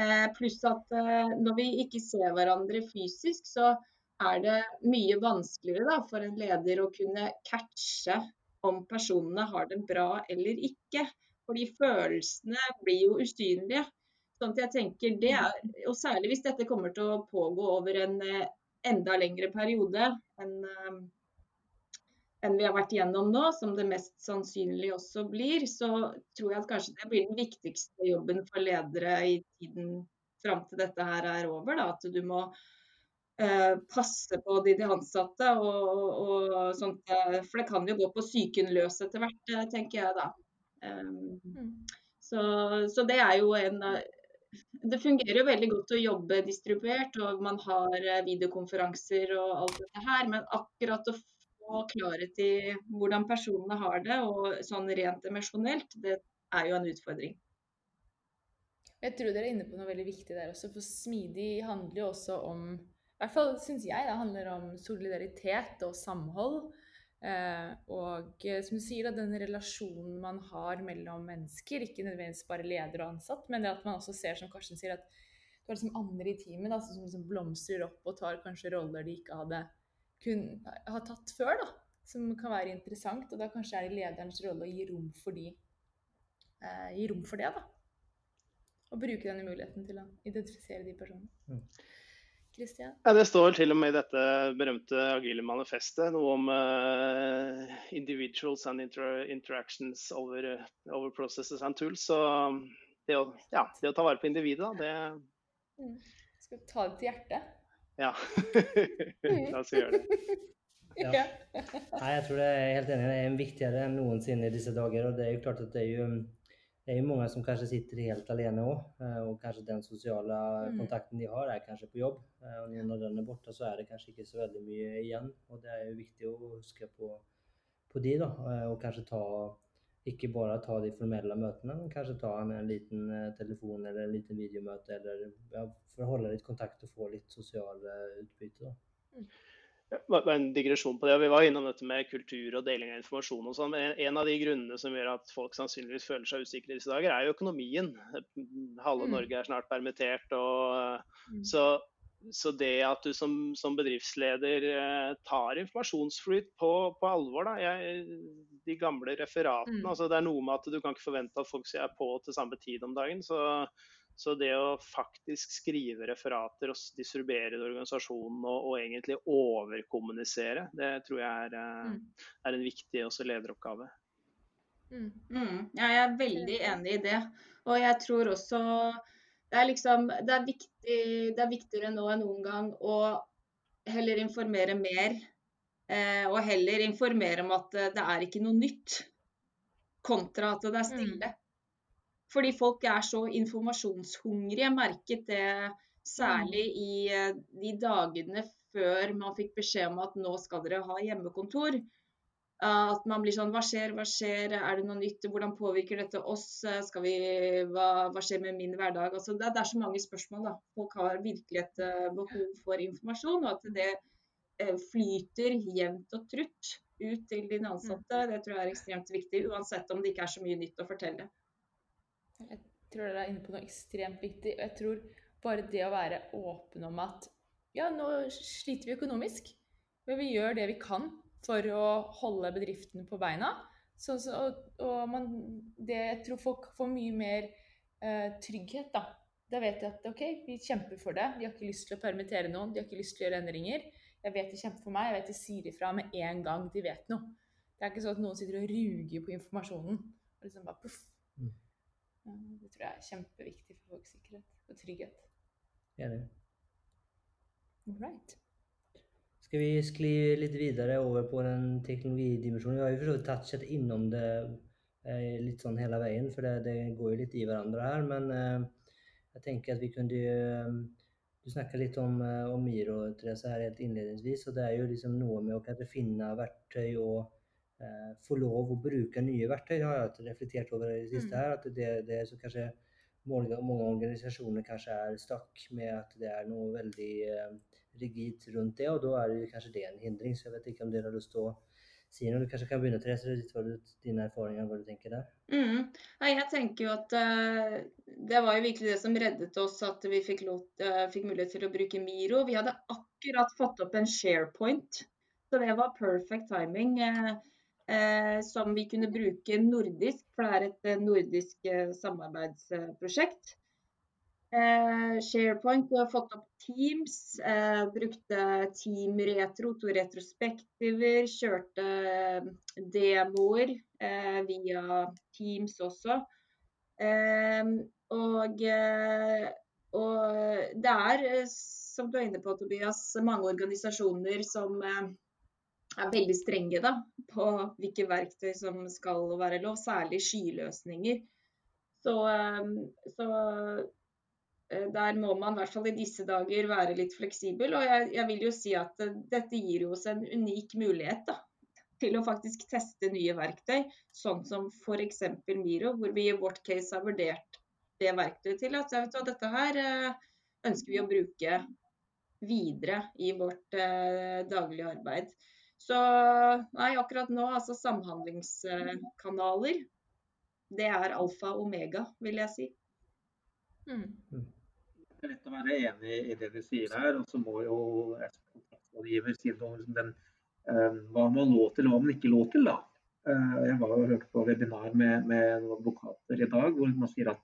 Eh, pluss at eh, når vi ikke ser hverandre fysisk, så er det mye vanskeligere da, for en leder å kunne catche om personene har det bra eller ikke. Fordi følelsene blir jo usynlige. Sånn at jeg tenker det er, Og særlig hvis dette kommer til å pågå over en eh, enda lengre periode enn eh, enn vi har vært gjennom nå, som det mest sannsynlig også blir, så tror jeg at kanskje det blir den viktigste jobben for ledere i tiden fram til dette her er over. Da. At du må eh, passe på de, de ansatte. Og, og, sånt, eh, for det kan jo gå på psykenløs etter hvert, tenker jeg da. Um, mm. så, så, det er jo en Det fungerer jo veldig godt å jobbe distribuert, og man har videokonferanser og alt dette her. Men akkurat å få klarhet i hvordan personene har det, og sånn rent emosjonelt, det er jo en utfordring. Jeg tror dere er inne på noe veldig viktig der også, for smidig handler jo også om I hvert fall syns jeg det handler om solidaritet og samhold. Eh, og eh, som du sier, den relasjonen man har mellom mennesker, ikke nødvendigvis bare leder og ansatt, men det at man også ser, som Karsten sier, at du har liksom andre i teamet da, som liksom blomstrer opp og tar kanskje roller de ikke hadde kun, har tatt før, da, som kan være interessant. Og da kanskje er det lederens rolle å gi rom for, de, eh, gi rom for det. da. Og bruke denne muligheten til å identifisere de personene. Mm. Christian? Ja, det står til og med i dette berømte agile manifestet noe om uh, individuals and inter interactions over, over, processes and tools. Så det å, ja, det å ta vare på individet, det mm. Skal ta det til hjertet? Ja. La oss gjøre det. Ja. Nei, jeg tror det er helt enig. Det er viktigere enn noensinne i disse dager. Og det er jo klart at det er jo, det er jo mange som kanskje sitter helt alene òg. Eh, og kanskje den sosiale mm. kontakten de har, er kanskje på jobb. Eh, og når den er borte, så er det kanskje ikke så veldig mye igjen. Og det er jo viktig å huske på, på de, da. Eh, og kanskje ta ikke bare ta de formelle møtene, men kanskje ta en, en liten telefon eller en liten videomøte, eller ja, for å holde litt kontakt og få litt sosiale utbytte. Mm. En digresjon på det. Vi var innom dette med kultur og deling av informasjon. og sånn. En av de grunnene som gjør at folk sannsynligvis føler seg usikre i disse dager, er jo økonomien. Halve mm. Norge er snart permittert. og mm. så, så det at du som, som bedriftsleder eh, tar informasjonsflyt på, på alvor, da. Jeg, de gamle referatene. Mm. altså Det er noe med at du kan ikke forvente at folk er på til samme tid om dagen. så så det å faktisk skrive referater og distribuere det i organisasjonen og, og, egentlig overkommunisere, det tror jeg er, eh, mm. er en viktig også lederoppgave. Mm. Mm. Ja, jeg er veldig enig i det. Og jeg tror også det er, liksom, det er, viktig, det er viktigere nå enn noen gang å heller informere mer. Eh, og heller informere om at det er ikke noe nytt, kontra at det er stille. Mm. Fordi folk er så informasjonshungrige. Jeg merket det særlig i eh, de dagene før man fikk beskjed om at nå skal dere ha hjemmekontor. At man blir sånn Hva skjer, hva skjer, er det noe nytt, hvordan påvirker dette oss, vi, hva, hva, skjer med min hverdag? Altså, det, det, er så mange spørsmål. da. Folk har virkelig et behov for informasjon, og at det flyter jevnt og trutt ut til dine ansatte, mm. det tror jeg er ekstremt viktig. Uansett om det ikke er så mye nytt å fortelle. Jeg tror dere er inne på noe ekstremt viktig. Og Jeg tror bare det å være åpen om at ja, nå sliter vi økonomisk, men vi gjør det vi kan for å holde bedriftene på beina. Så, så, og, man, det, jeg tror folk får mye mer eh, trygghet, da. Da vet de at OK, vi kjemper for det. De har ikke lyst til å permittere noen, de har ikke lyst til å gjøre endringer. Jeg vet de kjemper for meg, jeg vet de sier ifra med en gang de vet noe. Det er ikke sånn at noen sitter og ruger på informasjonen. og liksom bare puff, det tror jeg er kjempeviktig for folks sikkerhet og trygghet. Enig. Right. Skal vi skli litt videre over på den teknologidimensjonen? Vi har jo for så vidt touchet innom det eh, litt sånn hele veien, for det, det, går jo litt i hverandre her. Men eh, jeg tenker at vi kunne eh, Du snakka litt om, eh, om Miro, Therese, her helt innledningsvis. Og det er jo liksom noe med å kanskje finne verktøy og Eh, få lov å bruke nye verktøy. Det har jeg reflektert over i det siste. Mm. her, at det, det så kanskje mange, mange organisasjoner kanskje er stakk med at det er noe veldig eh, rigid rundt det, og da er det kanskje det en hindring. Så jeg vet ikke om dere har lyst til å si noe. Du kanskje kan begynne, Therese, litt hva dine erfaringer, hva du tenker der? Mm. jeg tenker jo at uh, det var jo virkelig det som reddet oss at vi fikk, lot, uh, fikk mulighet til å bruke Miro. Vi hadde akkurat fått opp en SharePoint, så det var perfect timing. Uh, eh, som vi kunne bruke nordisk, for det er et eh, nordisk eh, samarbeidsprosjekt. Eh, SharePoint har fått opp Teams. Eh, brukte Team Retro, to retrospektiver. Kjørte eh, demoer via Teams også. og, og det er, som du er inne på Tobias, mange organisasjoner som er veldig strenge da, på hvilke verktøy som skal være lov, særlig skyløsninger. Så, eh, så eh, der må man i hvert fall i disse dager være litt fleksibel. Og jeg, jeg vil jo si at eh, dette gir oss en unik mulighet da, til å faktisk teste nye verktøy, sånn som f.eks. Miro, hvor vi i vårt case har vurdert det verktøyet til at vet du, dette her ønsker vi å bruke videre i vårt eh, daglige arbeid. Så nei, akkurat nå, altså samhandlingskanaler, det er alfa og omega, vil jeg si. Mm. Det er lett å være enig i det du sier her. Og så må jo kontraktsrådgiver si noe om den, uh, hva man lå til og hva man ikke lå til. da. Uh, jeg var og hørte på webinar med, med advokater i dag hvor man sier at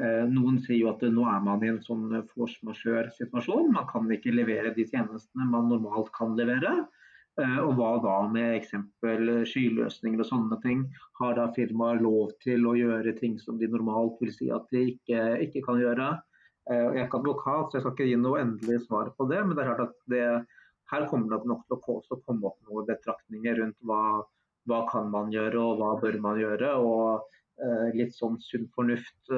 uh, noen sier jo at nå er man i en sånn force majeure-situasjon. Man kan ikke levere de tjenestene man normalt kan levere. Eh, og hva da med eksempel skyløsninger og sånne ting? Har da firmaer lov til å gjøre ting som de normalt vil si at de ikke, ikke kan gjøre? Eh, jeg er ikke advokat, så jeg skal ikke gi noe endelig svar på det. Men det er klart at det, her kommer det nok til å komme opp noen betraktninger rundt hva, hva kan man gjøre og hva bør man gjøre. og uh, Litt sånn sunn fornuft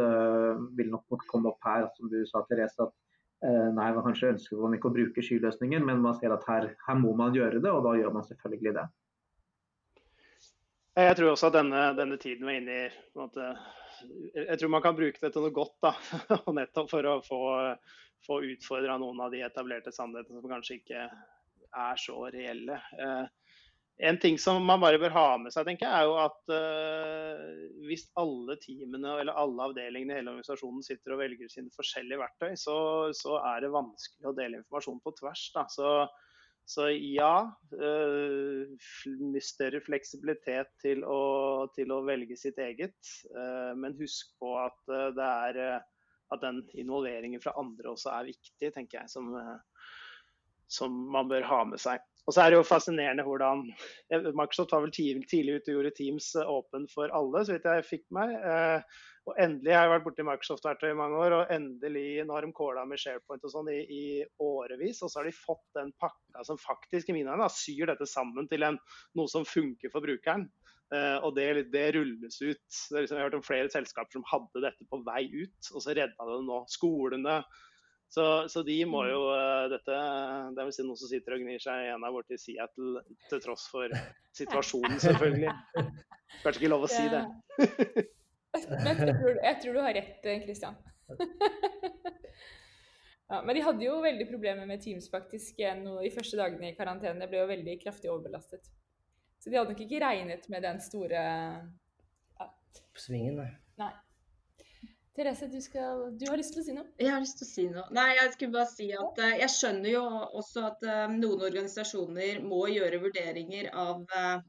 vil nok komme opp her, som du sa Therese. at Eh, nei, man kanskje ønsker man ikke å bruke skyløsningen, men man ser at her, her, må man gjøre det, og da gjør man selvfølgelig det. Jeg tror også at denne, denne tiden vi er inne i måte, Jeg tror man kan bruke det til noe godt. da, Nettopp for å få, få utfordra noen av de etablerte sannhetene som kanskje ikke er så reelle. Eh, en ting som man bare bør ha med seg, tenker jeg, er jo at uh, hvis alle teamene eller alle avdelingene i hele organisasjonen sitter og velger sine forskjellige verktøy, så, så er det vanskelig å dele informasjon på tvers. Så, så, ja, uh, større fleksibilitet til å, til å, velge sitt eget. Uh, men husk på at, det er, at den involveringen fra andre også er viktig, tenker jeg, som, som man bør ha med seg. Og så er det jo fascinerende hvordan Microsoft var vel tidlig ute og gjorde Teams eh, åpen for alle, så vidt jeg fikk meg. Eh, og endelig har jeg vært borti Microsoft-verktøy i mange år, og endelig nå har de kåla med SharePoint og sånn i, i, årevis. Og så har de fått den pakka som faktisk i mine øyne syr dette sammen til en, noe som funker for brukeren. Og det, det, rulles ut. Det liksom, jeg har hørt om flere selskaper som hadde dette på vei ut, og så redda det nå. Skolene, så, så, de må mm. jo uh, dette Det er vel si noen som sitter og gnir seg i hendene borti Seattle til tross for situasjonen, selvfølgelig. Kanskje ikke lov å si det. men jeg tror, jeg tror, du har rett, Kristian. ja, men de hadde jo veldig problemer med Teams faktisk de første dagene i karantene. Det ble jo veldig kraftig overbelastet. Så de hadde nok ikke regnet med den store ja. Svingen, nei. nei. Therese, du, skal, du, har lyst til å si noe? Jeg har lyst til å si noe. Nei, jeg skulle bare si at uh, jeg skjønner jo også at uh, noen organisasjoner må gjøre vurderinger av uh,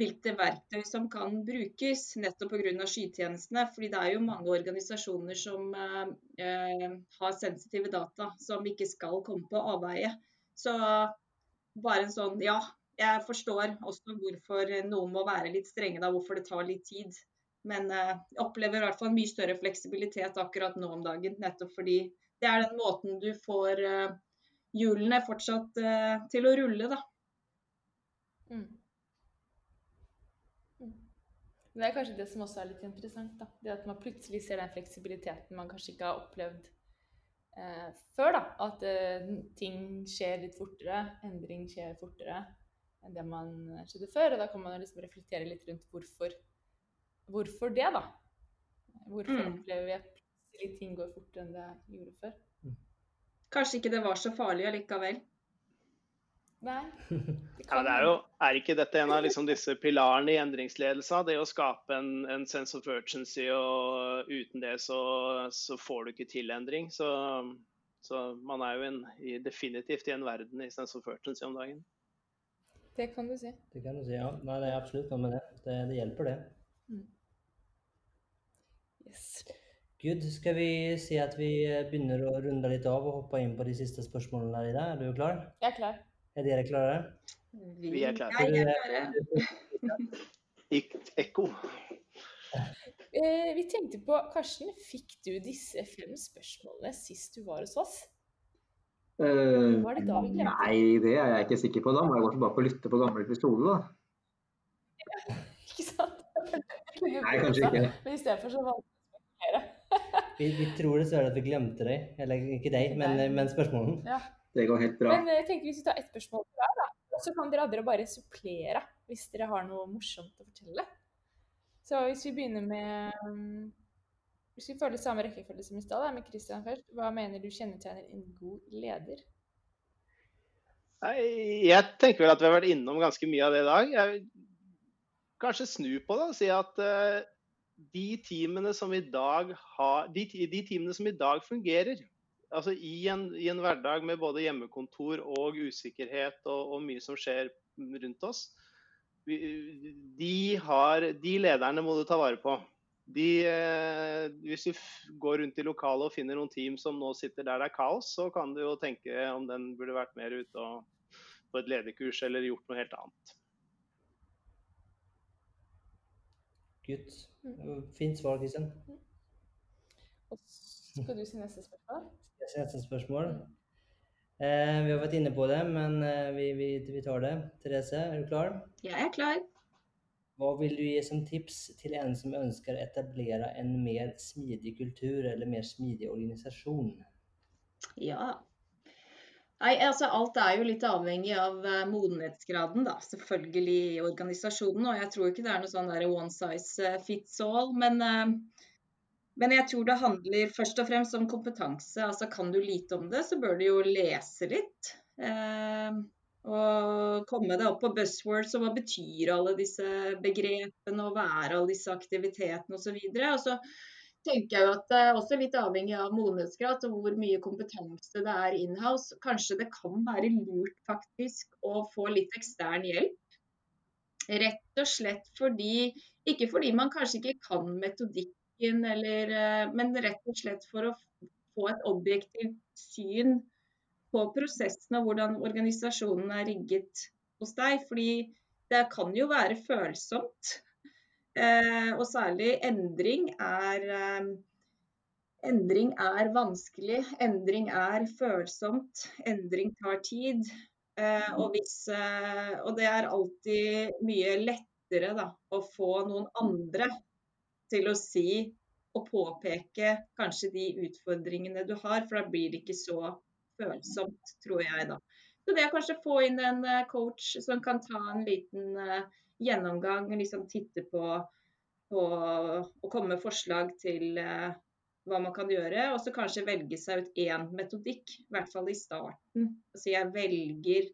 hvilke verktøy som kan brukes, nettopp pga. skytjenestene. fordi det er jo mange organisasjoner som har sensitive data som ikke skal komme på avveie. Så bare en sånn Ja, jeg forstår også hvorfor noen må være litt strenge, da, hvorfor det tar litt tid. Men jeg eh, opplever i hvert fall mye større fleksibilitet akkurat nå om dagen. Nettopp fordi det er den måten du får eh, hjulene fortsatt eh, til å rulle, da. Mm. Mm. Det er kanskje det som også er litt interessant. da. Det At man plutselig ser den fleksibiliteten man kanskje ikke har opplevd eh, før. da. At eh, ting skjer litt fortere, endring skjer fortere enn det man skjedde før. Og da kan man liksom reflektere litt rundt hvorfor hvorfor det, da? Hvorfor mm. opplever vi at plutselig ting går fortere enn det gjorde før? Mm. Kanskje ikke det var så farlig allikevel? Nei. Det, ja, det er, jo, er ikke dette en av liksom disse pilarene i endringsledelsen? Det å skape en, en, sense of urgency, og uten det så, så får du ikke til endring. Så, så man er jo en, i, definitivt i en verden i sense of urgency om dagen. Det kan du si. Det kan du si, ja. Nei, det er absolutt noe med det. Det, det hjelper, det. Yes. Good. Skal vi si at vi begynner å runde litt av og hoppe inn på de siste spørsmålene, Ida? Er du klar? Jeg er klar. Er dere klare? Vi er klare. Jeg er klare. Ekko. Eh, vi tenkte på, Karsten, fikk du disse fem spørsmålene sist du var hos oss? Eh, Var det da vi glemte? nei, det er jeg ikke sikker på. Da må jeg gå tilbake og lytte på gamle episode, da. Ikke sant? Nei, kanskje ikke. Men i stedet for så valgte vi. Vi, vi tror dessverre at vi glemte deg. Eller ikke deg, men, men spørsmålene. Ja. Det går helt bra. Men jeg tenker hvis vi tar ett spørsmål fra hver, da. Og så kan dere andre bare supplere hvis dere har noe morsomt å fortelle. Så hvis vi begynner med um, Hvis vi følger samme rekkefølge som i stad, med Christian først. Hva mener du kjennetegner en god leder? Jeg tenker vel at vi har vært innom ganske mye av det i dag. Jeg vil kanskje snu på det og si at eh, de teamene som i dag har de, de teamene som i dag fungerer, altså i en, i en hverdag med både hjemmekontor og usikkerhet og, og mye som skjer rundt oss, de, har, de lederne må du ta vare på. De, eh, hvis du går rundt i lokalet og finner noen team som nå sitter der det er kaos, så kan du jo tenke om den burde vært mer ute og på et lederkurs eller gjort noe helt annet. Good. Fint svar, Kristian. Og skal du si neste spørsmål? Jeg ser neste spørsmål. Eh, vi har vært inne på det, men eh, vi, vi, vi tar det. Therese, er du klar? Jeg er klar. Hva vil du gi som tips til en som ønsker å etablere en mer smidig kultur eller mer smidig organisasjon? Ja. Nei, altså Alt er jo litt avhengig av eh, modenhetsgraden, da, selvfølgelig i organisasjonen. Og jeg tror ikke det er noe sånn der one size eh, fits all. Men, eh, men jeg tror det handler først og fremst om kompetanse. Altså Kan du lite om det, så bør du jo lese litt. Og komme deg opp på buzzwords og hva betyr alle disse begrepene og hva er alle disse aktivitetene osv. Og så tenker jeg jo at det er også litt avhengig av modenhetsgrad og hvor mye kompetanse det er inhouse. Kanskje det kan være lurt faktisk å få litt ekstern hjelp. Rett og slett fordi Ikke fordi man kanskje ikke kan metodikken, eller, eh, men rett og slett for å få et objektivt syn på prosessen og hvordan organisasjonen er rigget hos deg. Fordi det kan jo være følsomt. Eh, og særlig endring er eh, Endring er vanskelig, endring er følsomt, endring tar tid. Eh, og, hvis, eh, og det er alltid mye lettere da, å få noen andre til å si og påpeke kanskje de utfordringene du har, for da blir det ikke så følsomt, tror jeg da. Så det å kanskje få inn en coach som kan ta en liten gjennomgang, liksom titte på, på og komme med forslag til eh, hva man kan gjøre, og så kanskje velge seg ut én metodikk, i hvert fall i starten. Så jeg velger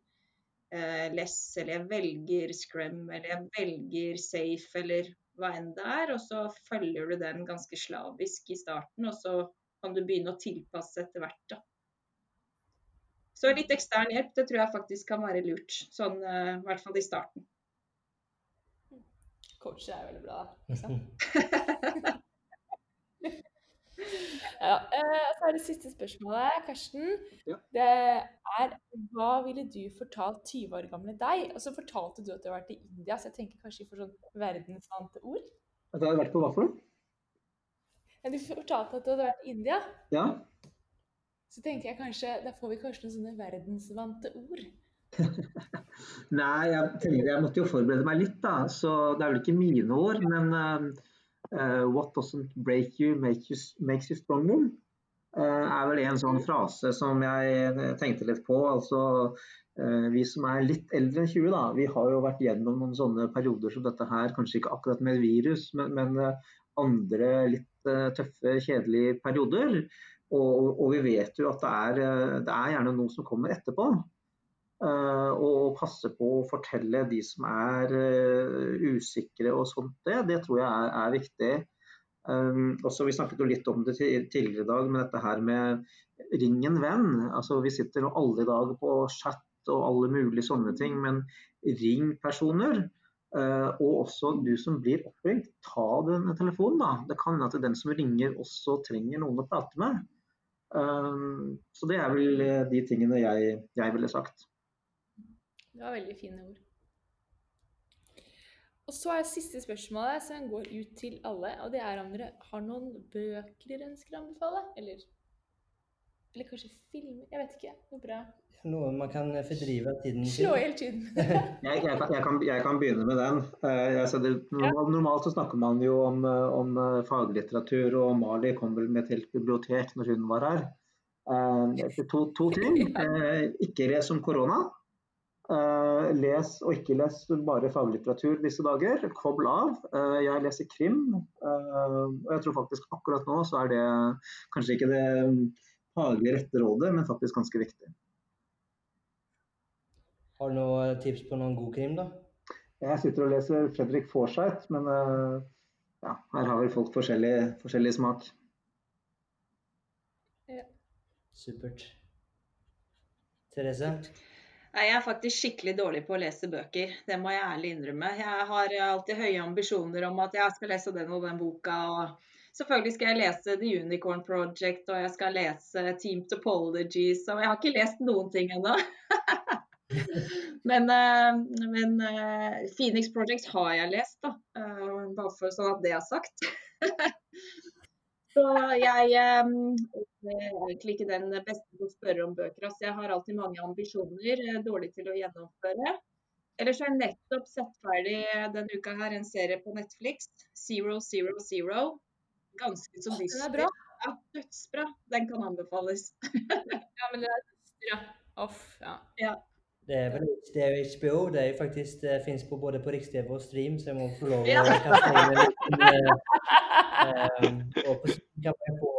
eh, less, eller jeg velger scrum, eller jeg velger safe, eller hva enn det er, og så følger du den ganske slavisk i starten, og så kan du begynne å tilpasse etter hvert. da. Så litt ekstern hjelp, det tror jeg faktisk kan være lurt. Sånn eh, i hvert fall i starten. Coacher er veldig bra. Liksom. ja, eh, så er det siste spørsmålet, Karsten. Ja. Det er hva ville du fortalt 20 år gamle deg? Og så fortalte du at du har vært i India, så jeg tenker kanskje for sånn verdensvante ord. At jeg har vært på hva for noe? Men du fortalte at du hadde vært i India, Ja. så tenker jeg kanskje Da får vi kanskje noen sånne verdensvante ord. Nei, jeg tenker jeg måtte jo forberede meg litt, da. Så det er vel ikke mine ord. Men eh, what doesn't break you, make you makes you stronger. uh, er vel en sånn frase som jeg tenkte litt på. Altså, uh, vi som er litt eldre enn 20, da, vi har jo vært gjennom noen sånne perioder som dette her. Kanskje ikke akkurat med virus, men, men andre litt tøffe, kjedelige perioder. Og, og vi vet jo at det er, det er gjerne noe som kommer etterpå. Uh, og passe på å fortelle de som er uh, usikre og sånt. Det, det tror jeg er, er viktig. Um, også, vi snakket jo litt om det tidligere i dag, med dette her med ring en venn. Altså, vi sitter jo alle i dag på chat og alle mulige sånne ting. Men ring personer. Uh, og også du som blir oppringt, ta den telefonen. da. Det kan hende at den som ringer også trenger noen å prate med. Um, så det er vel de tingene jeg, jeg ville sagt. Det var veldig fine ord. Og så er siste spørsmålet som går ut til alle, og det er om dere har noen bøker dere ønsker å anbefale? Eller, eller kanskje filmer? Jeg vet ikke. Noe bra. Noe man kan fordrive tiden til? Slå i hjel tiden. jeg, jeg, jeg, kan, jeg, kan, begynne med den. Eh, det, normalt, normalt, så snakker man jo om, eh, om eh, faglitteratur, og Mali kom vel med et helt bibliotek når hun var her. To, to ting. Ikke les om korona. Uh, les og ikke les bare faglitteratur disse dager. Kobl av. Uh, jeg leser krim. Uh, og jeg tror faktisk akkurat nå så er det kanskje ikke det faglige rette rådet, men faktisk ganske viktig. Har du noen tips på noen god krim, da? Jeg sitter og leser Fredrik Forsyth, men ja, her har vel folk forskjellig, forskjellig smak. Ja. Supert. Therese? Jeg er faktisk skikkelig dårlig på å lese bøker. Det må jeg ærlig innrømme. Jeg har alltid høye ambisjoner om at jeg skal lese den og den boka. og Selvfølgelig skal jeg lese The Unicorn Project og jeg skal lese Team Topologies. Og jeg har ikke lest noen ting ennå. men, eh, men, eh, Phoenix Project har jeg lest, da. Eh, bare for sånn at det er sagt. Så jeg er egentlig ikke den beste til å spørre om bøker. Altså, jeg har alltid mange ambisjoner, eh, dårlig til å gjennomføre. Ellers har jeg nettopp sett ferdig denne uka her en serie på Netflix, Zero Zero Zero. Ganske så dyster. Er. Ja, dødsbra. Den kan anbefales. ja, men det er dødsbra. Off, ja. ja. Det er vel det er HBO. Det er faktisk, det fins både på Riks-TV og Stream, så jeg må få lov å kaste inn en liten Um, og på kan man få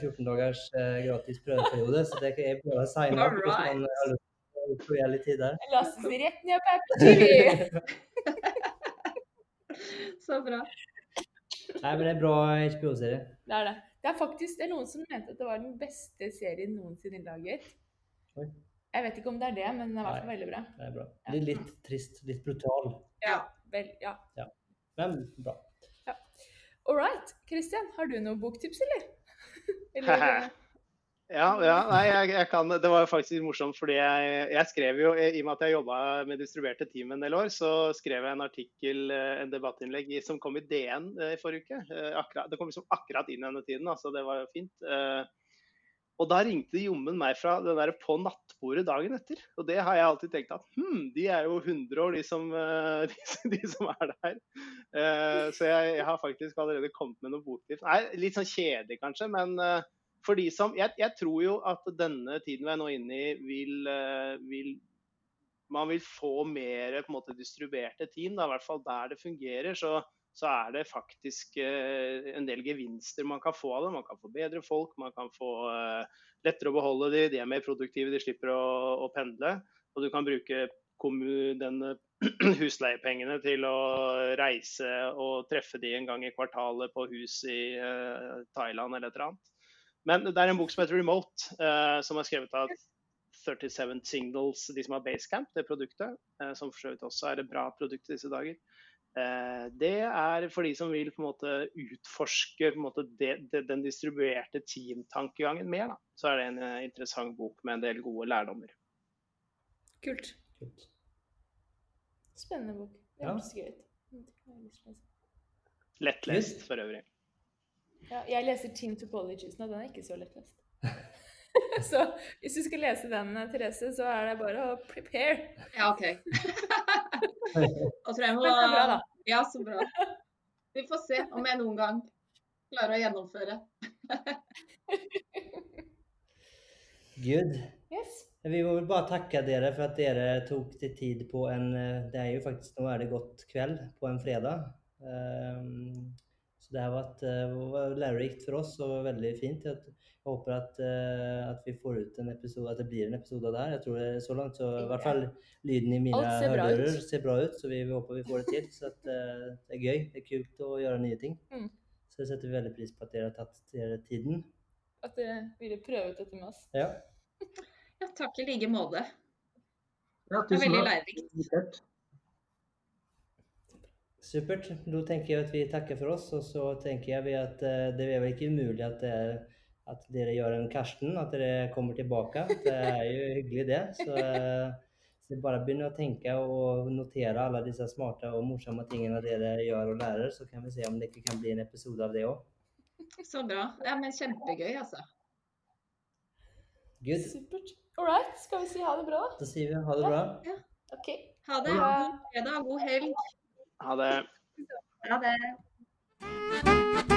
14 eh, dagers gratis prøveperiode, så det er bare å signe opp hvis man har lyst til å litt tid der. Lasses rett ned på Apple TV! så bra. Nei, men det er bra HBO-serie. Det er det. Det er faktisk det er noen som mente at det var den beste serien noensinne laget. Oi. Jeg vet ikke om det er det, men den er i hvert fall veldig bra. Det er bra. Litt, litt trist, litt brutal. Ja. Vel, ja. ja. Men bra. All right. Kristian, har du noen boktips, eller? eller? ja, ja, nei, jeg, jeg, kan, det var jo faktisk morsomt, fordi jeg, jeg, skrev jo, I og med at jeg jobba med distribuerte team en del år, så skrev jeg en artikkel, eh, en debattinnlegg som kom i DN eh, i forrige uke. Eh, akkurat, det kom liksom akkurat inn i denne tiden, altså det var jo fint. Og da ringte jommen meg fra den der på nattbordet dagen etter. Og det har jeg alltid tenkt at hm, de er jo 100 år, de som, eh, de, de som er der. Uh, så jeg, jeg, har faktisk allerede kommet med noen boktips. Nei, litt sånn kjedelig kanskje, men uh, for de som jeg, jeg, tror jo at denne tiden vi er nå inne i, vil, vil Man vil få mer på en måte distribuerte team, da, i hvert fall der det fungerer. så så er det faktisk eh, en del gevinster man kan få av det. Man kan få bedre folk, man kan få eh, lettere å beholde de, de er mer produktive, de slipper å, å pendle. Og du kan bruke denne husleiepengene til å reise og treffe de en gang i kvartalet på hus i uh, Thailand eller et eller annet. Men det er en bok som heter Remote, som er skrevet av 37 Signals, de som har Basecamp, det produktet. Som for så vidt også er et bra produkt i disse dager. Eh, det er for de som vil på en måte utforske på en måte, de, de, den distribuerte teamtankegangen mer. Da. Så er det en uh, interessant bok med en del gode lærdommer. Kult. Kult. Spennende bok. Det høres ja. gøy ut. Lettlest for øvrig. Ja, jeg leser Team Topologies nå. Den er ikke så lettlest. så hvis du skal lese den, Therese, så er det bare å prepare. Ja, OK. Og tror jeg må bra, Ja, så bra. Vi får se om jeg noen gang klarer å gjennomføre. Good. Yes. Vi må vel bare takke dere for at dere tok til tid på en eh, Det er jo faktisk nå er det godt kveld på en fredag. Um, så det har vært, uh, lærerikt for oss og veldig fint. Jeg håper at, uh, at, vi får ut en episode, at det blir en episode der. Jeg tror det er så langt, så i hvert fall lyden i mine hører ser bra ut. Så vi, vi, håper vi får det til. Så at, uh, det er gøy. Det er kult å gjøre nye ting. Mm. Så det setter vi veldig pris på at dere har tatt dere tiden. At dere ville prøve ut dette med oss. Ja. ja takk i like måte. Ja, Det er veldig lærerikt. Supert. Da tenker jeg at vi takker for oss, og så tenker jeg at eh, det er vel ikke umulig at, eh, at dere gjør en Karsten, at dere kommer tilbake. Det er jo hyggelig det. Så, så bare begynn å tenke og notere alle disse smarte og morsomme tingene dere gjør og lærer, så kan vi se om det ikke kan bli en episode av det òg. Så bra. Ja, men kjempegøy, altså. Good. Supert. All right. Skal vi si ha det bra, da? Da sier vi ha det bra. OK. Ha det. Ha God fredag god helg. Ha det. Ha det.